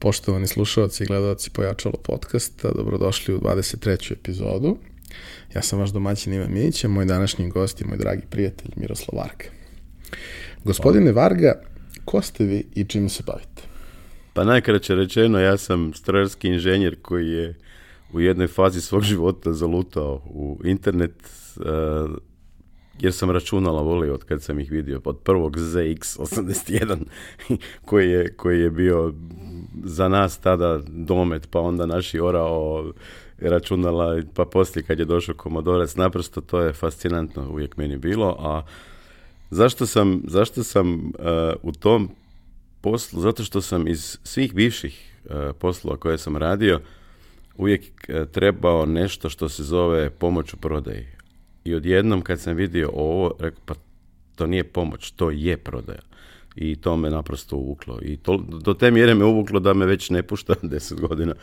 Poštovani slušalci i gledalci Pojačalo podcasta, dobrodošli u 23. epizodu. Ja sam vaš domaćin Ivan Mijić, moj današnji gost i moj dragi prijatelj Miroslav Varga. Gospodine Varga, ko ste vi i čim se bavite? Pa najkraće rečeno, ja sam strojarski inženjer koji je u jednoj fazi svog života zalutao u internet, e, jer sam računala volio od kad sam ih vidio, od prvog ZX81 koji koji je bio za nas tada domet, pa onda naši orao računala, pa poslije kad je došao Komodorac, naprosto to je fascinantno uvijek meni bilo, a zašto sam, zašto sam eh, u tom poslu, zato što sam iz svih bivših eh, poslova koje sam radio, uvijek eh, trebao nešto što se zove pomoć u prodaji. I odjednom kad sam vidio ovo, rekao, pa to nije pomoć, to je prodaja i to me naprosto uvuklo. I to, do te mjere me uvuklo da me već ne pušta deset godina.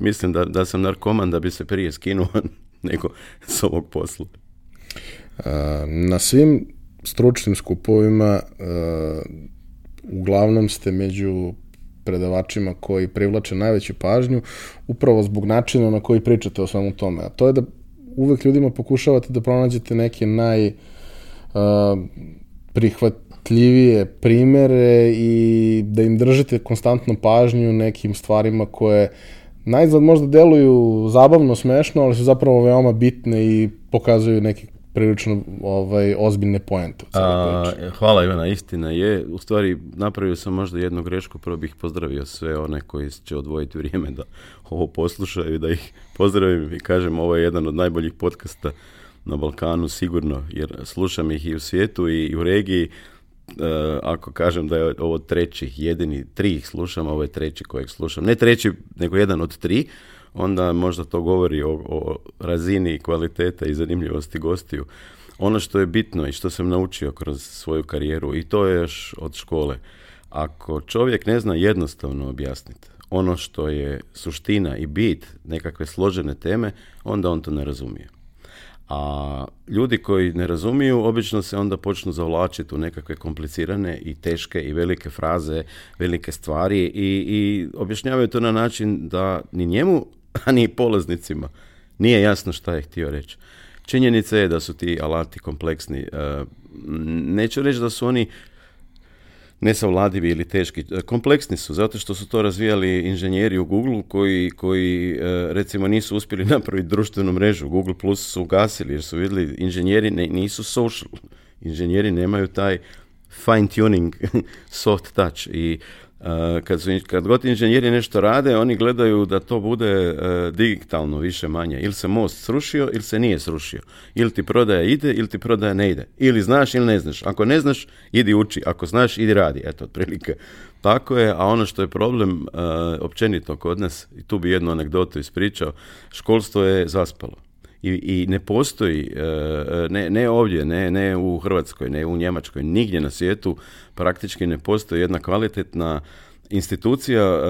Mislim da, da sam narkoman da bi se prije skinuo nego s ovog posla. Na svim stručnim skupovima uglavnom ste među predavačima koji privlače najveću pažnju upravo zbog načina na koji pričate o svemu tome. A to je da uvek ljudima pokušavate da pronađete neke naj prihvat prihvatljivije primere i da im držite konstantno pažnju nekim stvarima koje najzad možda deluju zabavno, smešno, ali su zapravo veoma bitne i pokazuju neki prilično ovaj, ozbiljne poente. A, hvala Ivana, istina je. U stvari napravio sam možda jednu grešku, prvo bih pozdravio sve one koji će odvojiti vrijeme da ovo poslušaju, da ih pozdravim i kažem ovo je jedan od najboljih podcasta na Balkanu sigurno, jer slušam ih i u svijetu i u regiji Eh, ako kažem da je ovo treći, jedini, tri ih slušam, ovo je treći kojeg slušam. Ne treći, nego jedan od tri, onda možda to govori o, o razini kvaliteta i zanimljivosti gostiju. Ono što je bitno i što sam naučio kroz svoju karijeru, i to je još od škole, ako čovjek ne zna jednostavno objasniti ono što je suština i bit nekakve složene teme, onda on to ne razumije. A ljudi koji ne razumiju obično se onda počnu zavlačiti u nekakve komplicirane i teške i velike fraze, velike stvari i, i objašnjavaju to na način da ni njemu, a ni polaznicima nije jasno šta je htio reći. Činjenica je da su ti alati kompleksni. E, neću reći da su oni nesavladivi ili teški. E, kompleksni su, zato što su to razvijali inženjeri u Google koji, koji e, recimo nisu uspjeli napraviti društvenu mrežu. Google Plus su ugasili jer su vidjeli inženjeri ne, nisu social. Inženjeri nemaju taj fine tuning, soft touch i Eh, kad, su, kad god inženjeri nešto rade, oni gledaju da to bude eh, digitalno više manje. Ili se most srušio, ili se nije srušio. Ili ti prodaja ide, ili ti prodaja ne ide. Ili znaš ili ne znaš. Ako ne znaš, idi uči. Ako znaš, idi radi. Eto, otprilike. Tako je, a ono što je problem eh, općenito kod nas, i tu bi jednu anegdotu ispričao, školstvo je zaspalo i, i ne postoji, e, e, ne, ne ovdje, ne, ne u Hrvatskoj, ne u Njemačkoj, nigdje na svijetu praktički ne postoji jedna kvalitetna institucija e,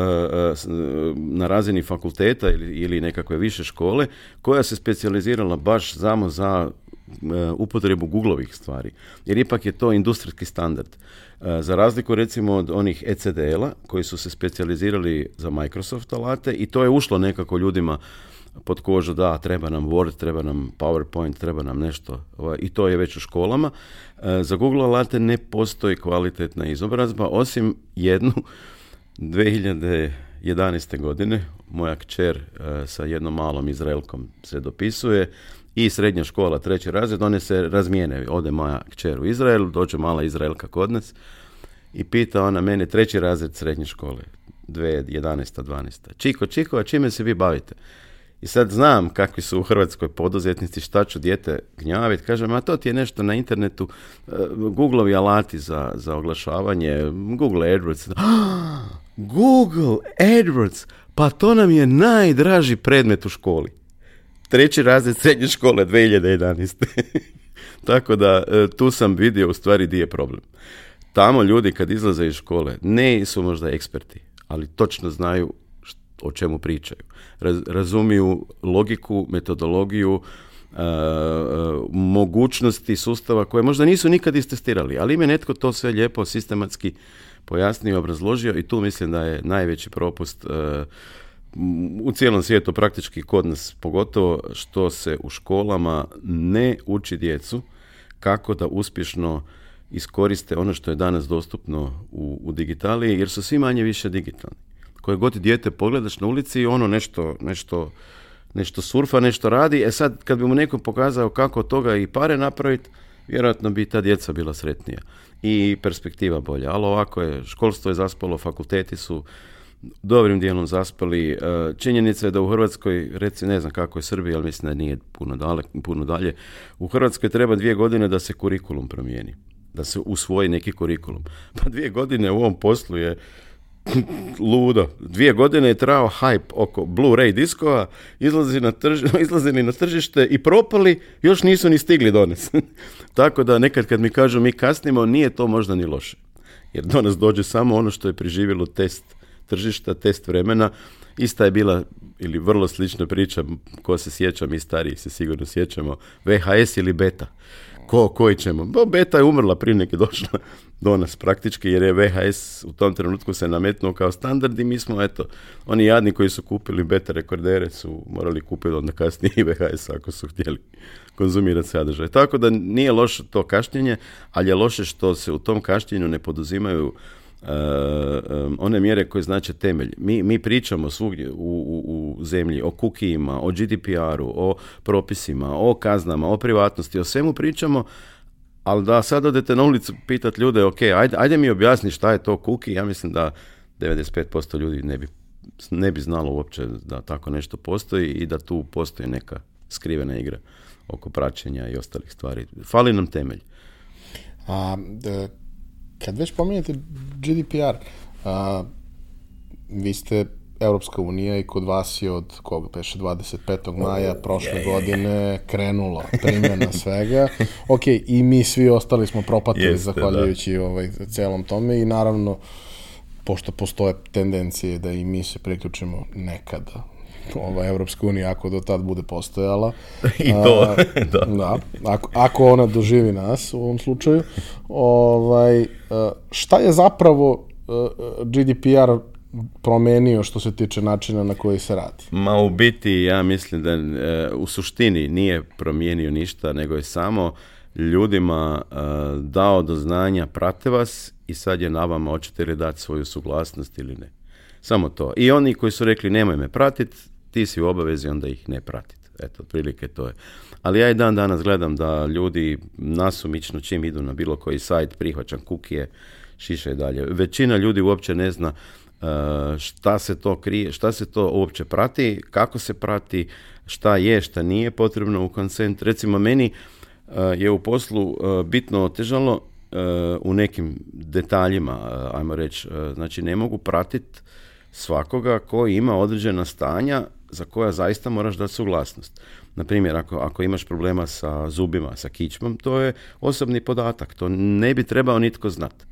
na razini fakulteta ili nekakve više škole koja se specijalizirala baš samo za upotrebu Googleovih stvari, jer ipak je to industrijski standard. Za razliku recimo od onih ECDL-a koji su se specijalizirali za Microsoft alate i to je ušlo nekako ljudima pod kožu, da, treba nam Word, treba nam PowerPoint, treba nam nešto ovaj, i to je već u školama. E, za Google alate ne postoji kvalitetna izobrazba, osim jednu 2011. godine moja kćer e, sa jednom malom Izraelkom se dopisuje i srednja škola, treći razred, one se razmijene. Ode moja kćer u Izrael, dođe mala Izraelka kod nas i pita ona mene treći razred srednje škole, 2011. 12. Čiko, Čiko, a čime se vi bavite? I sad znam kakvi su u Hrvatskoj poduzetnici, šta ću dijete gnjaviti. Kažem, a to ti je nešto na internetu, e, Google-ovi alati za, za oglašavanje, Google AdWords. Google AdWords, pa to nam je najdraži predmet u školi. Treći razred srednje škole 2011. Tako da e, tu sam vidio u stvari di je problem. Tamo ljudi kad izlaze iz škole ne su možda eksperti, ali točno znaju o čemu pričaju razumiju logiku, metodologiju, e, e, mogućnosti sustava koje možda nisu nikad istestirali, ali im je netko to sve lijepo sistematski pojasnio i obrazložio i tu mislim da je najveći propust e, u cijelom svijetu, praktički kod nas pogotovo, što se u školama ne uči djecu kako da uspješno iskoriste ono što je danas dostupno u, u digitaliji, jer su svi manje više digitalni koje god dijete pogledaš na ulici, ono nešto, nešto, nešto surfa, nešto radi. E sad, kad bi mu neko pokazao kako toga i pare napraviti, vjerojatno bi ta djeca bila sretnija i perspektiva bolja. Ali ovako je, školstvo je zaspalo, fakulteti su dobrim dijelom zaspali. E, činjenica je da u Hrvatskoj, reci ne znam kako je Srbija, ali mislim da nije puno, puno dalje, u Hrvatskoj treba dvije godine da se kurikulum promijeni, da se usvoji neki kurikulum. Pa dvije godine u ovom poslu je ludo. Dvije godine je trao hype oko Blu-ray diskova, izlazi na izlazili na tržište i propali, još nisu ni stigli do Tako da nekad kad mi kažu mi kasnimo, nije to možda ni loše. Jer do nas dođe samo ono što je preživjelo test tržišta, test vremena. Ista je bila ili vrlo slična priča, ko se sjeća, mi stariji se sigurno sjećamo, VHS ili beta ko, koji ćemo? Bo, Beta je umrla prije neke došla do nas praktički jer je VHS u tom trenutku se nametnuo kao standard i mi smo, eto, oni jadni koji su kupili Beta rekordere su morali kupiti onda kasnije i VHS ako su htjeli konzumirati sadržaj. Tako da nije loše to kašnjenje, ali je loše što se u tom kašnjenju ne poduzimaju Ehm, one mjere koje znače temelj. Mi, mi pričamo svugdje u, u, u zemlji o kukijima, o GDPR-u, o propisima, o kaznama, o privatnosti, o svemu pričamo, ali da sad odete na ulicu pitat ljude, ok, ajde, ajde mi objasni šta je to kuki, ja mislim da 95% ljudi ne bi, ne bi znalo uopće da tako nešto postoji i da tu postoji neka skrivena igra oko praćenja i ostalih stvari. Fali nam temelj. A, kad već pominjate GDPR, a, vi ste Europska unija i kod vas je od koga peše pa 25. maja prošle godine krenulo primjena svega. Ok, i mi svi ostali smo propatili Jeste, zahvaljujući da. ovaj, celom tome i naravno pošto postoje tendencije da i mi se priključimo nekada ova Evropska unija, ako do tad bude postojala. I to, da. ako, ona doživi nas u ovom slučaju. Ovaj, e, šta je zapravo e, GDPR promenio što se tiče načina na koji se radi? Ma u biti ja mislim da e, u suštini nije promijenio ništa, nego je samo ljudima dao do znanja prate vas i sad je na vama hoćete li dati svoju suglasnost ili ne. Samo to. I oni koji su rekli nemoj me pratiti, ti si u obavezi onda ih ne pratiti. Eto, otprilike to je. Ali ja i dan danas gledam da ljudi nasumično čim idu na bilo koji sajt, prihvaćam kukije, šiše i dalje. Većina ljudi uopće ne zna e, šta se to krije, šta se to uopće prati, kako se prati, šta je, šta nije potrebno u konsent. Recimo meni e, je u poslu e, bitno otežalo u nekim detaljima, ajmo reći, znači ne mogu pratiti svakoga koji ima određena stanja za koja zaista moraš dati suglasnost. Na primjer, ako, ako imaš problema sa zubima, sa kičmom, to je osobni podatak, to ne bi trebao nitko znat.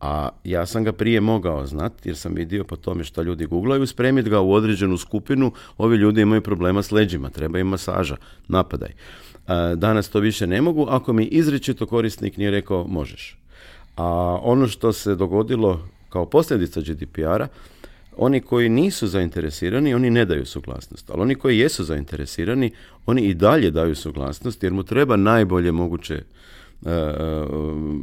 A ja sam ga prije mogao znat jer sam vidio po tome što ljudi googlaju, spremiti ga u određenu skupinu, ovi ljudi imaju problema s leđima, treba im masaža, napadaj. E, danas to više ne mogu ako mi izričito korisnik nije rekao možeš. A ono što se dogodilo kao posljedica GDPR-a oni koji nisu zainteresirani, oni ne daju suglasnost, ali oni koji jesu zainteresirani, oni i dalje daju suglasnost jer mu treba najbolje moguće e, e,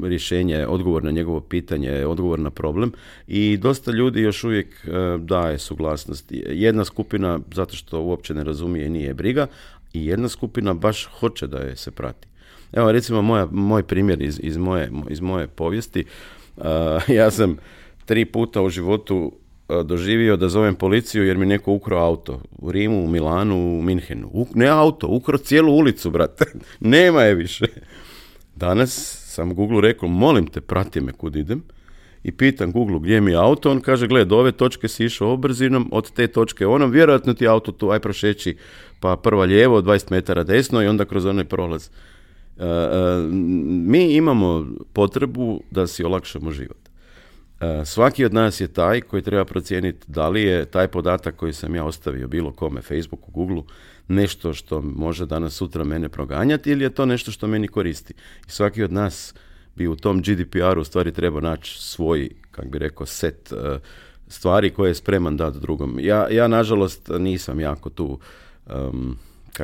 rješenje, odgovor na njegovo pitanje, odgovor na problem i dosta ljudi još uvijek e, daje suglasnost. Jedna skupina zato što uopće ne razumije i nije briga i jedna skupina baš hoće da je se prati. Evo recimo moja, moj primjer iz, iz, moje, iz moje povijesti. Ja sam tri puta u životu E, doživio da zovem policiju jer mi neko ukro auto. U Rimu, u Milanu, u Minhenu. ne auto, ukro cijelu ulicu, brate. Nema je više. Danas sam Google rekao, molim te, prati me kud idem. I pitam Google gdje mi je auto, on kaže, gled, do ove točke si išao obrzinom, od te točke onom, vjerojatno ti auto tu, aj prošeći, pa prva lijevo, 20 metara desno i onda kroz onaj prolaz. E, e, mi imamo potrebu da si olakšamo život. E, svaki od nas je taj koji treba procijeniti da li je taj podatak koji sam ja ostavio bilo kome, Facebooku, Googleu, nešto što može danas sutra mene proganjati ili je to nešto što meni koristi. I svaki od nas bi u tom GDPR-u stvari trebao naći svoj, kako bi rekao, set e, stvari koje je spreman dati drugom. Ja, ja nažalost nisam jako tu, um,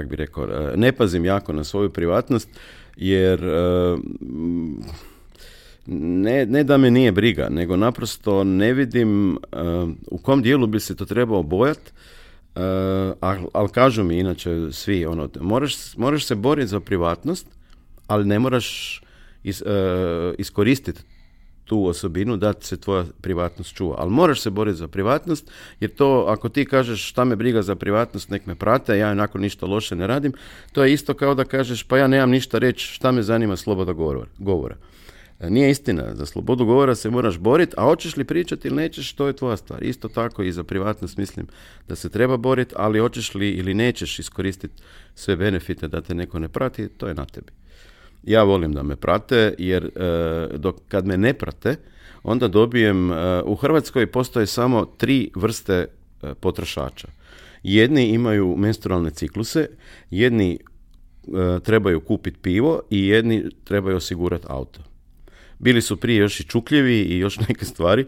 bi rekao, e, ne pazim jako na svoju privatnost jer um, ne, ne da me nije briga, nego naprosto ne vidim eh, u kom dijelu bi se to trebao bojati, eh, ali al kažu mi inače svi, ono, moraš, se boriti za privatnost, ali ne moraš is, eh, iskoristiti tu osobinu da se tvoja privatnost čuva. Ali moraš se boriti za privatnost, jer to ako ti kažeš šta me briga za privatnost, nek me prate, ja onako ništa loše ne radim, to je isto kao da kažeš pa ja nemam ništa reći, šta me zanima sloboda govora. E, nije istina, za slobodu govora se moraš boriti, a hoćeš li pričati ili nećeš, to je tvoja stvar. Isto tako i za privatnost mislim da se treba boriti, ali hoćeš li ili nećeš iskoristiti sve benefite da te neko ne prati, to je na tebi. Ja volim da me prate, jer e, dok kad me ne prate, onda dobijem, e, u Hrvatskoj postoje samo tri vrste potrošača. Jedni imaju menstrualne cikluse, jedni trebaju kupiti pivo i jedni trebaju osigurati auto. Bili su prije još i čukljivi i još neke stvari.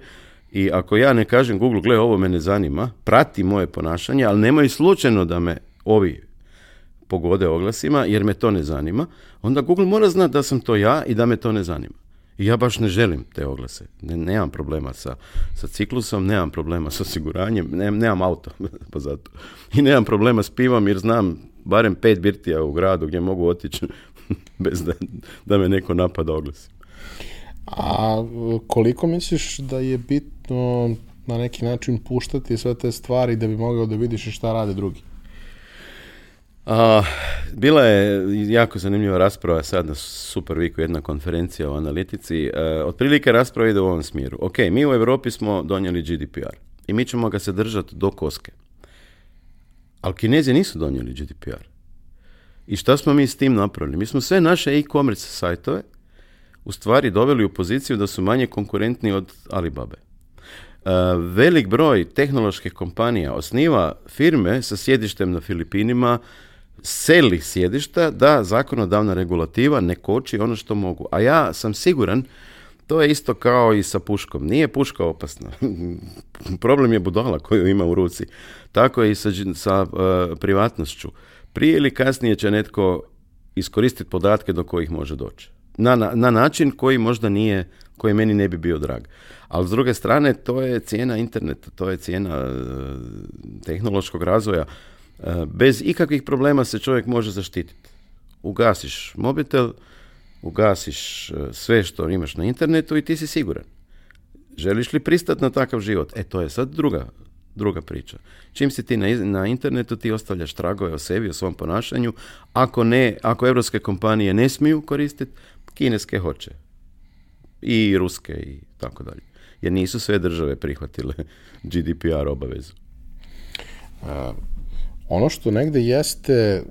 I ako ja ne kažem Google, gle, ovo me ne zanima, prati moje ponašanje, ali nemoj slučajno da me ovi pogode oglasima, jer me to ne zanima, onda Google mora znati da sam to ja i da me to ne zanima. I ja baš ne želim te oglase. nemam problema sa, sa ciklusom, nemam problema sa osiguranjem, nemam auto, pa zato. I nemam problema s pivom jer znam barem pet birtija u gradu gdje mogu otići bez da, da me neko napada oglasi. A e, koliko misliš da je bitno na neki način puštati sve te stvari da bi mogao da vidiš šta rade drugi? bila je jako zanimljiva rasprava sad na super Superviku, jedna konferencija o analitici. E, otprilike rasprava ide u ovom smjeru. Ok, mi u Europi smo donijeli GDPR i mi ćemo ga se držati do koske. Ali Kinezi nisu donijeli GDPR. I šta smo mi s tim napravili? Mi smo sve naše e-commerce sajtove u stvari doveli u poziciju da su manje konkurentni od Alibabe. E, velik broj tehnoloških kompanija osniva firme sa sjedištem na Filipinima, seli sjedišta da zakonodavna regulativa ne koči ono što mogu. A ja sam siguran to je isto kao i sa puškom. Nije puška opasna. Problem je budala koju ima u ruci. Tako je i sa, sa e, privatnošću. Prije ili kasnije će netko iskoristiti podatke do kojih može doći na, na, na način koji možda nije koji meni ne bi bio drag. Ali s druge strane, to je cijena interneta, to je cijena e, tehnološkog razvoja. E, bez ikakvih problema se čovjek može zaštititi. Ugasiš mobitel, ugasiš e, sve što imaš na internetu i ti si siguran. Želiš li pristati na takav život? E, to je sad druga, druga priča. Čim si ti na, internetu, ti ostavljaš tragove o sebi, o svom ponašanju. Ako, ne, ako evropske kompanije ne smiju koristiti, kineske hoće. I ruske i tako dalje. Jer nisu sve države prihvatile GDPR obavezu. ono što negde jeste e,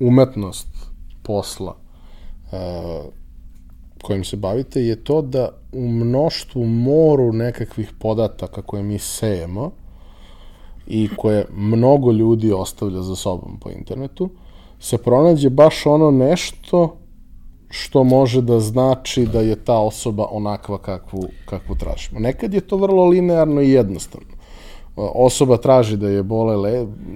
umetnost posla uh, kojim se bavite je to da u mnoštvu moru nekakvih podataka koje mi sejemo i koje mnogo ljudi ostavlja za sobom po internetu, se pronađe baš ono nešto što može da znači da je ta osoba onakva kakvu, kakvu tražimo. Nekad je to vrlo linearno i jednostavno. Osoba traži da je bole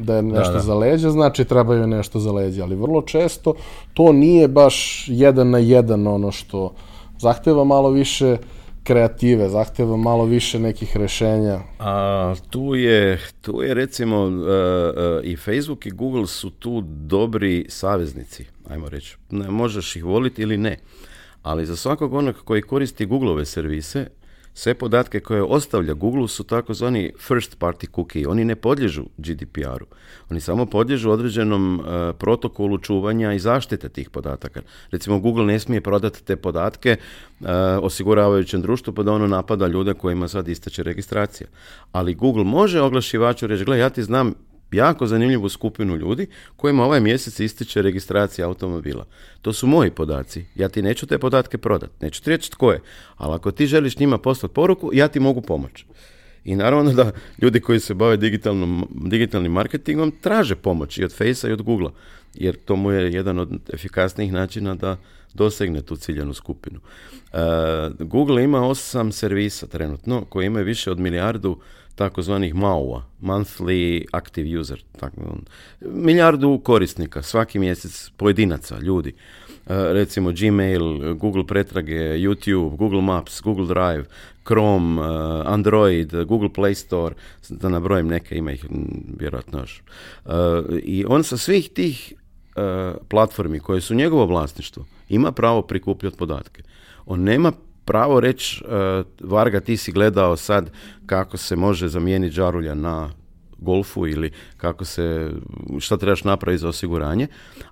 da je nešto da, za leđa, znači treba joj nešto za leđa, ali vrlo često to nije baš jedan na jedan ono što zahteva malo više kreative, zahtjeva malo više nekih rješenja. A, tu, je, tu je recimo e, e, i Facebook i Google su tu dobri saveznici, ajmo reći. Ne, možeš ih voliti ili ne. Ali za svakog onog koji koristi Googleove servise, sve podatke koje ostavlja Google su takozvani first party cookie. Oni ne podlježu GDPR-u. Oni samo podlježu određenom e, protokolu čuvanja i zaštite tih podataka. Recimo Google ne smije prodati te podatke e, osiguravajućem društvu pa da ono napada ljude kojima sad isteče registracija. Ali Google može oglašivaču reći, gle ja ti znam jako zanimljivu skupinu ljudi kojima ovaj mjesec ističe registracija automobila. To su moji podaci. Ja ti neću te podatke prodat. Neću ti reći tko je. Ali ako ti želiš njima poslati poruku, ja ti mogu pomoći. I naravno da ljudi koji se bave digitalnim marketingom traže pomoć i od Facea i od Googlea, jer to mu je jedan od efikasnijih načina da dosegne tu ciljanu skupinu. E, Google ima osam servisa trenutno koji imaju više od milijardu takozvanih MAU-a, Monthly Active User, tako, milijardu korisnika, svaki mjesec pojedinaca, ljudi. E, recimo Gmail, Google pretrage, YouTube, Google Maps, Google Drive, Chrome, e, Android, Google Play Store, da nabrojim neke, ima ih vjerojatno još. E, I on sa svih tih platformi koje su njegovo vlasništvo ima pravo prikupljati podatke. On nema pravo reći, e, Varga, ti si gledao sad kako se može zamijeniti žarulja na golfu ili kako se, šta trebaš napraviti za osiguranje,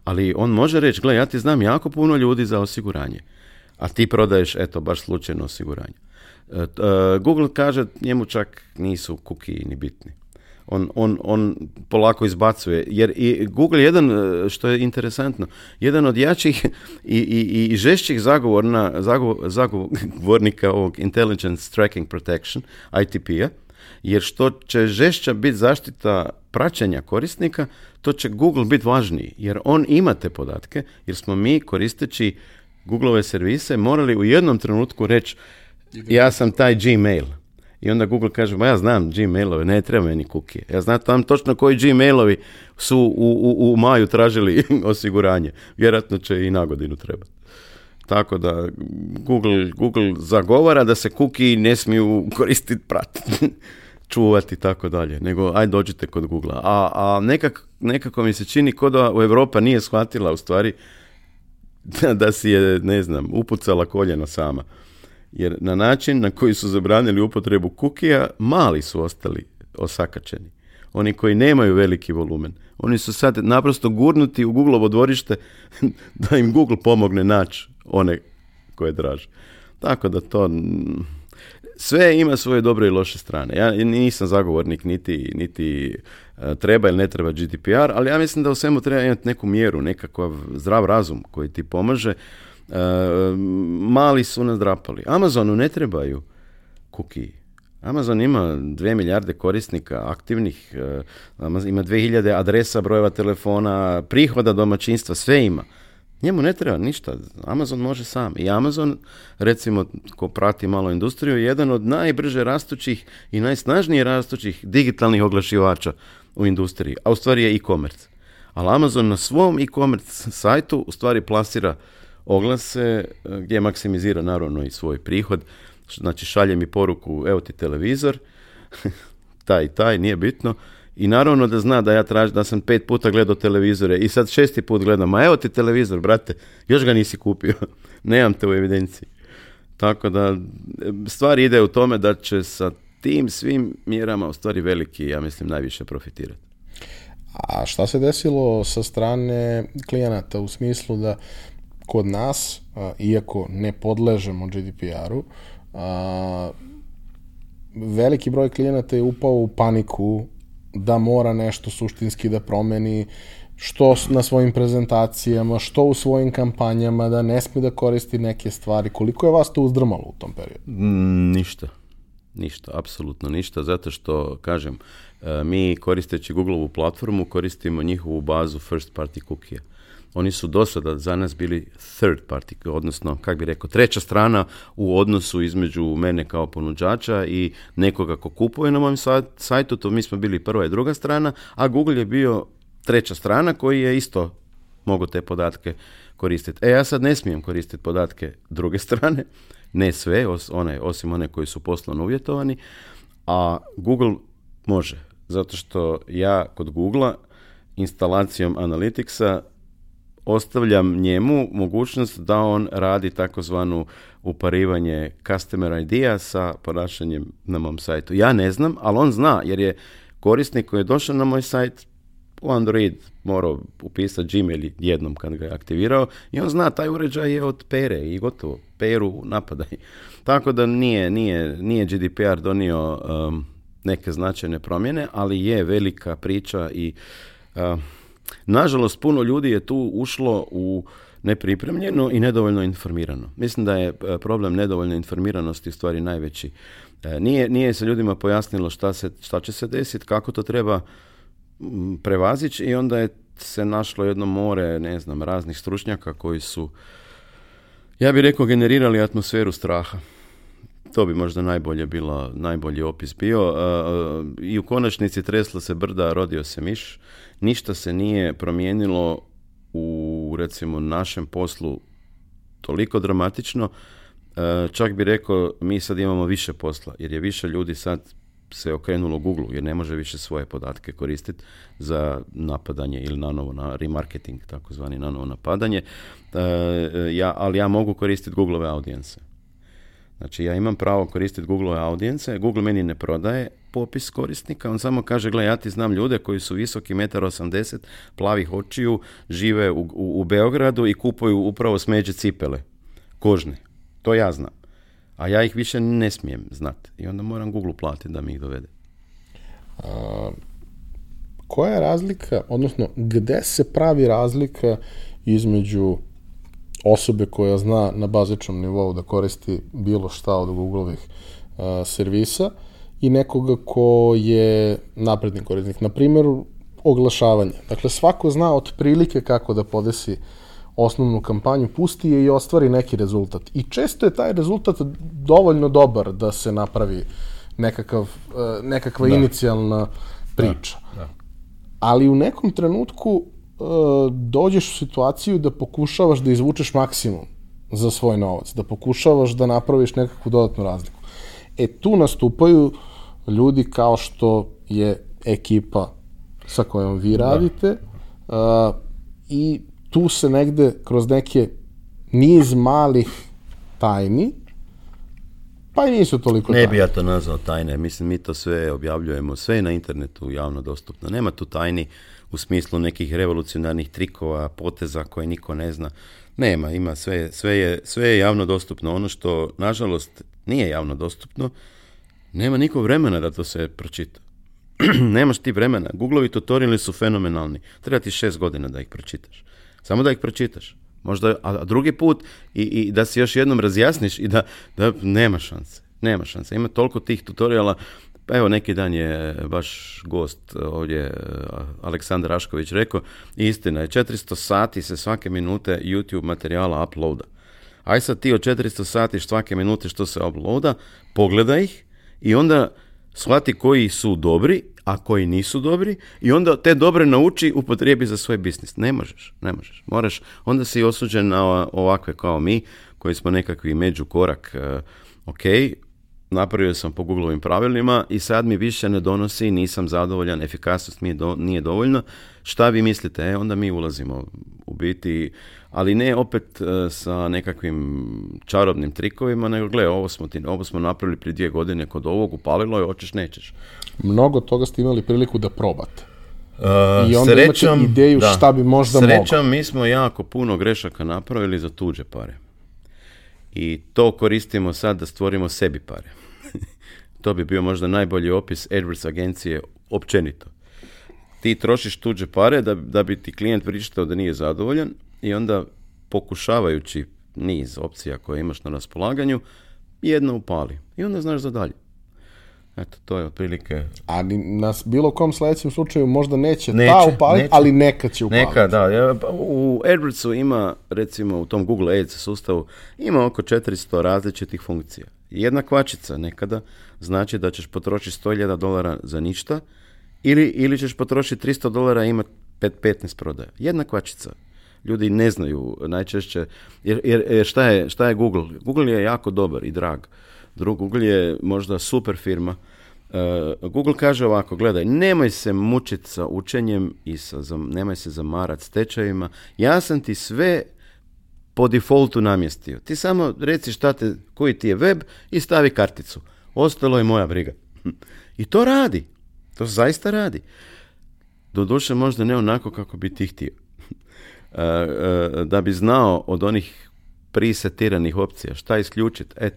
ali on može reći, gle, ja ti znam jako puno ljudi za osiguranje, a ti prodaješ, eto, baš slučajno osiguranje. E, e, Google kaže, njemu čak nisu kuki ni bitni on, on, on polako izbacuje. Jer i Google jedan, e, što je interesantno, jedan od jačih i, i, i žešćih zagovorna, zagovornika ovog Intelligence Tracking Protection, ITP-a, jer što će žešća biti zaštita praćenja korisnika, to će Google biti važniji, jer on ima te podatke, jer smo mi koristeći Googleove servise morali u jednom trenutku reći ja sam taj Gmail i onda Google kaže, ma ja znam Gmailove, ne treba meni kukije. Ja znam tam točno koji Gmailovi su u, u, u maju tražili osiguranje. Vjerojatno će i na godinu trebati. Tako da Google, Google zagovara da se kuki ne smiju koristiti, pratiti, čuvati i tako dalje. Nego aj dođite kod Google. A, a nekak, nekako mi se čini kod da Europa nije shvatila u stvari da, da si je, ne znam, upucala koljeno sama jer na način na koji su zabranili upotrebu kukija, mali su ostali osakačeni. Oni koji nemaju veliki volumen. Oni su sad naprosto gurnuti u Googleovo dvorište da im Google pomogne naći one koje draže. Tako da to... Mm, sve ima svoje dobre i loše strane. Ja nisam zagovornik niti, niti e, treba ili ne treba GDPR, ali ja mislim da u svemu treba imati neku mjeru, nekakav zdrav razum koji ti pomaže. Eh, mali su drapali Amazonu ne trebaju kuki Amazon ima 2 milijarde korisnika aktivnih, eh, Ima ima 2000 adresa, brojeva telefona, prihoda domaćinstva, sve ima. Njemu ne treba ništa, Amazon može sam. I Amazon, recimo, ko prati malo industriju, je jedan od najbrže rastućih i najsnažnije rastućih digitalnih oglašivača u industriji, a u stvari je e-commerce. Ali Amazon na svom e-commerce sajtu u stvari plasira oglase e, gdje maksimizira naravno i svoj prihod. Znači šalje mi poruku, evo ti televizor, taj, taj, nije bitno. I naravno da zna da ja tražim, da sam pet puta gledao televizore i sad šesti put gledam, a evo ti televizor, brate, još ga nisi kupio, nemam te u evidenciji. Tako da e, stvar ide u tome da će sa tim svim mjerama u stvari veliki, ja mislim, najviše profitirati. A šta se desilo sa strane klijenata u smislu da kod nas, iako ne podležemo GDPR-u, veliki broj klijenata je upao u paniku da mora nešto suštinski da promeni, što na svojim prezentacijama, što u svojim kampanjama, da ne smije da koristi neke stvari. Koliko je vas to uzdrmalo u tom periodu? Mm, ništa. Ništa, apsolutno ništa, zato što, kažem, e, mi koristeći Google-ovu platformu koristimo njihovu bazu first party cookie oni su do sada za nas bili third party, odnosno, kak bi rekao, treća strana u odnosu između mene kao ponuđača i nekoga ko kupuje na mojem sajtu, to mi smo bili prva i druga strana, a Google je bio treća strana koji je isto mogao te podatke koristiti. E, ja sad ne smijem koristiti podatke druge strane, ne sve, one, osim one koji su poslovno uvjetovani, a Google može, zato što ja kod Googlea instalacijom Analyticsa ostavljam njemu mogućnost da on radi takozvanu uparivanje customer ID-a sa ponašanjem na mom sajtu. Ja ne znam, ali on zna jer je korisnik koji je došao na moj sajt u Android morao upisati Gmail jednom kad ga je aktivirao i on zna taj uređaj je od pere i gotovo, peru napadaj. Tako da nije, nije, nije GDPR donio um, neke značajne promjene, ali je velika priča i uh, nažalost puno ljudi je tu ušlo u nepripremljeno i nedovoljno informirano. Mislim da je e, problem nedovoljne informiranosti u stvari najveći. E, nije, nije se ljudima pojasnilo šta, se, šta će se desiti, kako to treba prevazić i onda je se našlo jedno more, ne znam, raznih stručnjaka koji su, ja bih rekao, generirali atmosferu straha. To bi možda najbolje bilo, najbolji opis bio. E, I u konačnici tresla se brda, rodio se miš ništa se nije promijenilo u recimo našem poslu toliko dramatično, e, čak bi rekao mi sad imamo više posla jer je više ljudi sad se okrenulo Google jer ne može više svoje podatke koristiti za napadanje ili nanovo na remarketing, takozvani nanovo napadanje, e, e, ja, ali ja mogu koristiti Googleove audience Znači ja imam pravo koristiti Google audience, Google meni ne prodaje popis korisnika, on samo kaže gledaj ja ti znam ljude koji su visoki 1,80 m, plavih očiju, žive u, u, Beogradu i kupuju upravo smeđe cipele, kožne. To ja znam. A ja ih više ne smijem znati. I onda moram Google platiti da mi ih dovede. A, koja je razlika, odnosno gde se pravi razlika između osobe koja zna na bazičnom nivou da koristi bilo šta od Google-ovih e, servisa i nekoga ko je napredni korisnik. Na primjer, oglašavanje. Dakle, svako zna otprilike kako da podesi osnovnu kampanju, pusti je i ostvari neki rezultat. I često je taj rezultat dovoljno dobar da se napravi nekakav, e, nekakva inicijalna priča. Da. Ali u nekom trenutku E, dođeš u situaciju da pokušavaš da izvučeš maksimum za svoj novac, da pokušavaš da napraviš nekakvu dodatnu razliku. E tu nastupaju ljudi kao što je ekipa sa kojom vi radite e, i tu se negde kroz neke niz malih tajni Pa i nisu toliko tajne. Ne bi ja to nazvao tajne, mislim mi to sve objavljujemo, sve je na internetu javno dostupno, nema tu tajni, u smislu nekih revolucionarnih trikova, poteza koje niko ne zna. Nema, ima sve, sve je, sve javno dostupno. Ono što, nažalost, nije javno dostupno, nema niko vremena da to se pročita. Nemaš ti vremena. Googlovi tutoriali su fenomenalni. Treba ti šest godina da ih pročitaš. Samo da ih pročitaš. Možda, a drugi put i, i da si još jednom razjasniš i da, da nema šanse. Nema šanse. Ima toliko tih tutoriala pa evo neki dan je e, vaš gost e, ovdje e, Aleksandar Rašković rekao, istina je 400 sati se svake minute YouTube materijala uploada. Aj sad ti od 400 sati svake minute što se uploada, pogledaj ih i onda shvati koji su dobri, a koji nisu dobri i onda te dobre nauči upotrijebi za svoj biznis. Ne možeš, ne možeš. Moraš, onda si osuđen na ovakve kao mi koji smo nekakvi međukorak. Ok, napravio sam po Googleovim pravilima i sad mi više ne donosi, nisam zadovoljan, efikasnost mi nije dovoljna. Šta vi mislite? E, onda mi ulazimo u biti, ali ne opet e, sa nekakvim čarobnim trikovima, nego gle, ovo smo, ovo smo napravili prije dvije godine kod ovog, upalilo je, hoćeš, nećeš. Mnogo toga ste imali priliku da probate. Uh, I onda imate ideju šta bi možda mi smo jako puno grešaka napravili za tuđe pare. I to koristimo sad da stvorimo sebi pare. To bi bio možda najbolji opis AdWords agencije općenito. Ti trošiš tuđe pare da, da bi ti klijent pričitao da nije zadovoljan i onda pokušavajući niz opcija koje imaš na raspolaganju, jedna upali i onda znaš za dalje. Eto, to je otprilike... A na bilo kom sledećem slučaju možda neće, neće ta upaliti, ali neka će upaliti. Neka, da. Pa, u AdWordsu ima, recimo u tom Google Ads sustavu, ima oko 400 različitih funkcija. Jedna kvačica nekada znači da ćeš potrošiti 100.000 dolara za ništa ili, ili ćeš potrošiti 300 dolara i imati 15 prodaja. Jedna kvačica. Ljudi ne znaju najčešće, jer, jer šta, je, šta je Google? Google je jako dobar i drag. Drug, Google je možda super firma. Eh, Google kaže ovako, gledaj, nemoj se mučiti sa učenjem i sa, nemoj se zamarati s tečajima. Ja sam ti sve po defaultu namjestio. Ti samo reci šta te, koji ti je web i stavi karticu. Ostalo je moja briga. I to radi. To zaista radi. Doduše možda ne onako kako bi ti htio. da bi znao od onih prisetiranih opcija šta isključiti, e,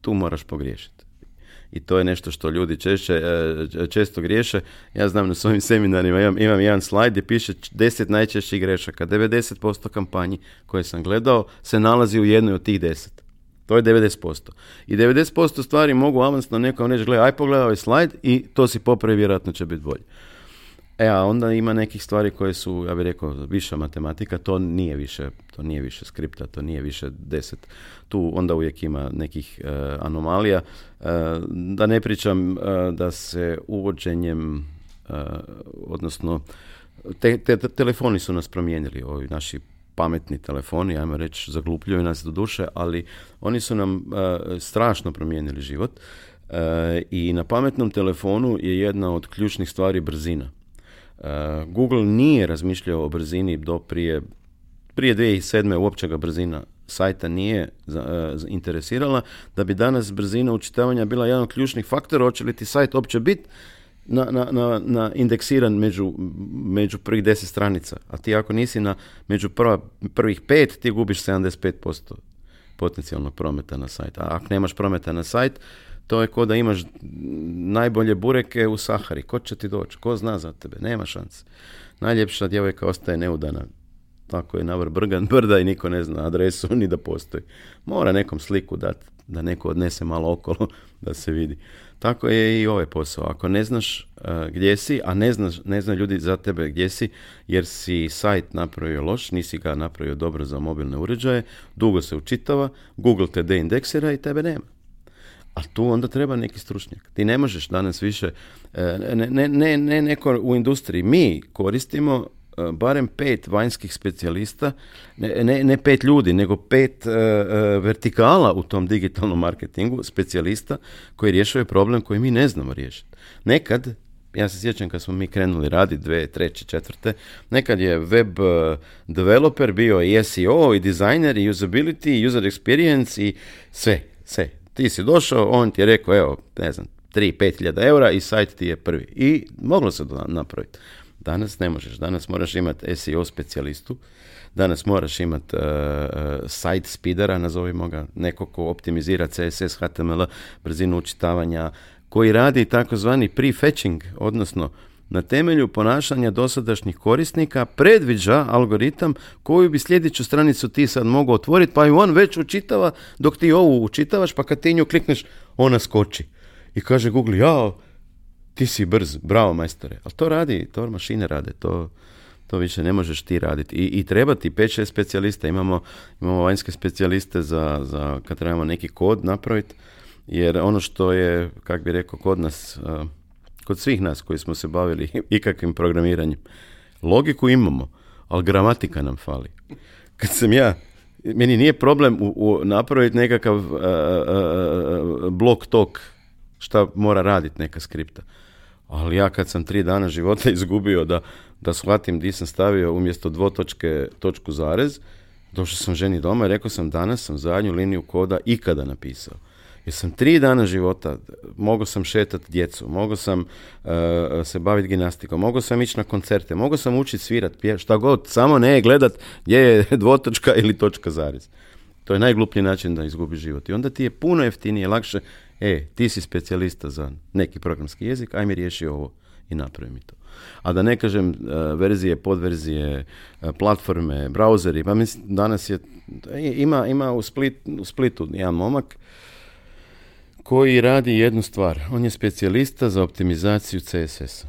tu moraš pogriješiti i to je nešto što ljudi češće, e, često griješe. Ja znam na svojim seminarima imam, imam jedan slajd gdje piše 10 najčešćih grešaka. 90% kampanji koje sam gledao se nalazi u jednoj od tih 10. To je 90%. I 90% stvari mogu avansno nekom reći, gledaj, aj pogledaj ovaj slajd i to si popravi, vjerojatno će biti bolje. E, a onda ima nekih stvari koje su, ja bih rekao, viša matematika, to nije više, to nije više skripta, to nije više deset. Tu onda uvijek ima nekih e, anomalija. E, da ne pričam e, da se uvođenjem, odnosno, te, te, telefoni su nas promijenili, ovi naši pametni telefoni, ajmo reći, zaglupljuju nas do duše, ali oni su nam strašno promijenili život. I na pametnom telefonu je jedna od ključnih stvari brzina. Eh, Google nije razmišljao o brzini do prije, prije 2007. uopće ga brzina sajta nije eh, interesirala, da bi danas brzina učitavanja bila jedan od ključnih faktora, hoće li ti sajt uopće biti na, na, na, na, indeksiran među, među prvih deset stranica, a ti ako nisi na među prva, prvih pet, ti gubiš 75% potencijalnog prometa na sajt. A ako nemaš prometa na sajt, to je ko da imaš najbolje bureke u Sahari. Ko će ti doći? Ko zna za tebe? Nema šanse. Najljepša djevojka ostaje neudana. Tako je navr brgan brda i niko ne zna adresu ni da postoji. Mora nekom sliku dati, da neko odnese malo okolo da se vidi. Tako je i ovaj posao. Ako ne znaš eh, gdje si, a ne, ne zna ljudi za tebe gdje si, jer si sajt napravio loš, nisi ga napravio dobro za mobilne uređaje, dugo se učitava, Google te deindeksira i tebe nema a tu onda treba neki stručnjak. Ti ne možeš danas više, e, ne, ne, ne, ne neko u industriji, mi koristimo e, barem pet vanjskih specijalista, ne, ne, ne pet ljudi, nego pet e, vertikala u tom digitalnom marketingu, specijalista koji rješuje problem koji mi ne znamo riješiti. Nekad, ja se sjećam kad smo mi krenuli radi dve, treće, četvrte, nekad je web developer bio i SEO i designer i usability i user experience i sve, sve ti si došao, on ti je rekao, evo, ne znam, 3-5 hiljada eura i sajt ti je prvi. I moglo se to napraviti. Danas ne možeš, danas moraš imati SEO specijalistu, danas moraš imati uh, e, e, site speedera, nazovimo ga, neko ko optimizira CSS, HTML, brzinu učitavanja, koji radi takozvani pre-fetching, odnosno na temelju ponašanja dosadašnjih korisnika predviđa algoritam koju bi sljedeću stranicu ti sad mogao otvoriti, pa ju on već učitava dok ti ovu učitavaš, pa kad ti nju klikneš, ona skoči. I kaže Google, jao, ti si brz, bravo majstore. Ali to radi, to mašine rade, to, to više ne možeš ti raditi. I, i treba ti 5-6 specijalista, imamo, imamo vanjske specijaliste za, za kad trebamo neki kod napraviti, jer ono što je, kak bi rekao, kod nas kod svih nas koji smo se bavili ikakvim programiranjem. Logiku imamo, ali gramatika nam fali. Kad sam ja, meni nije problem u, napraviti nekakav e, e, e, blok tok šta mora raditi neka skripta. Ali ja kad sam tri dana života izgubio da, da shvatim di sam stavio umjesto dvotočke točku zarez, došao sam ženi doma i rekao sam danas sam zadnju liniju koda ikada napisao jer sam tri dana života, mogao sam šetati djecu, mogao sam e, se baviti gimnastikom, mogao sam ići na koncerte, mogao sam učiti svirat, pjevati, šta god, samo ne gledat gdje je dvotočka ili točka zarez. To je najgluplji način da izgubi život. I onda ti je puno jeftinije, lakše, e, ti si specijalista za neki programski jezik, aj mi riješi ovo i napravi mi to. A da ne kažem e, verzije, podverzije, e, platforme, browseri. pa mislim danas je, ima, ima u, u Splitu jedan momak koji radi jednu stvar. On je specijalista za optimizaciju CSS-a.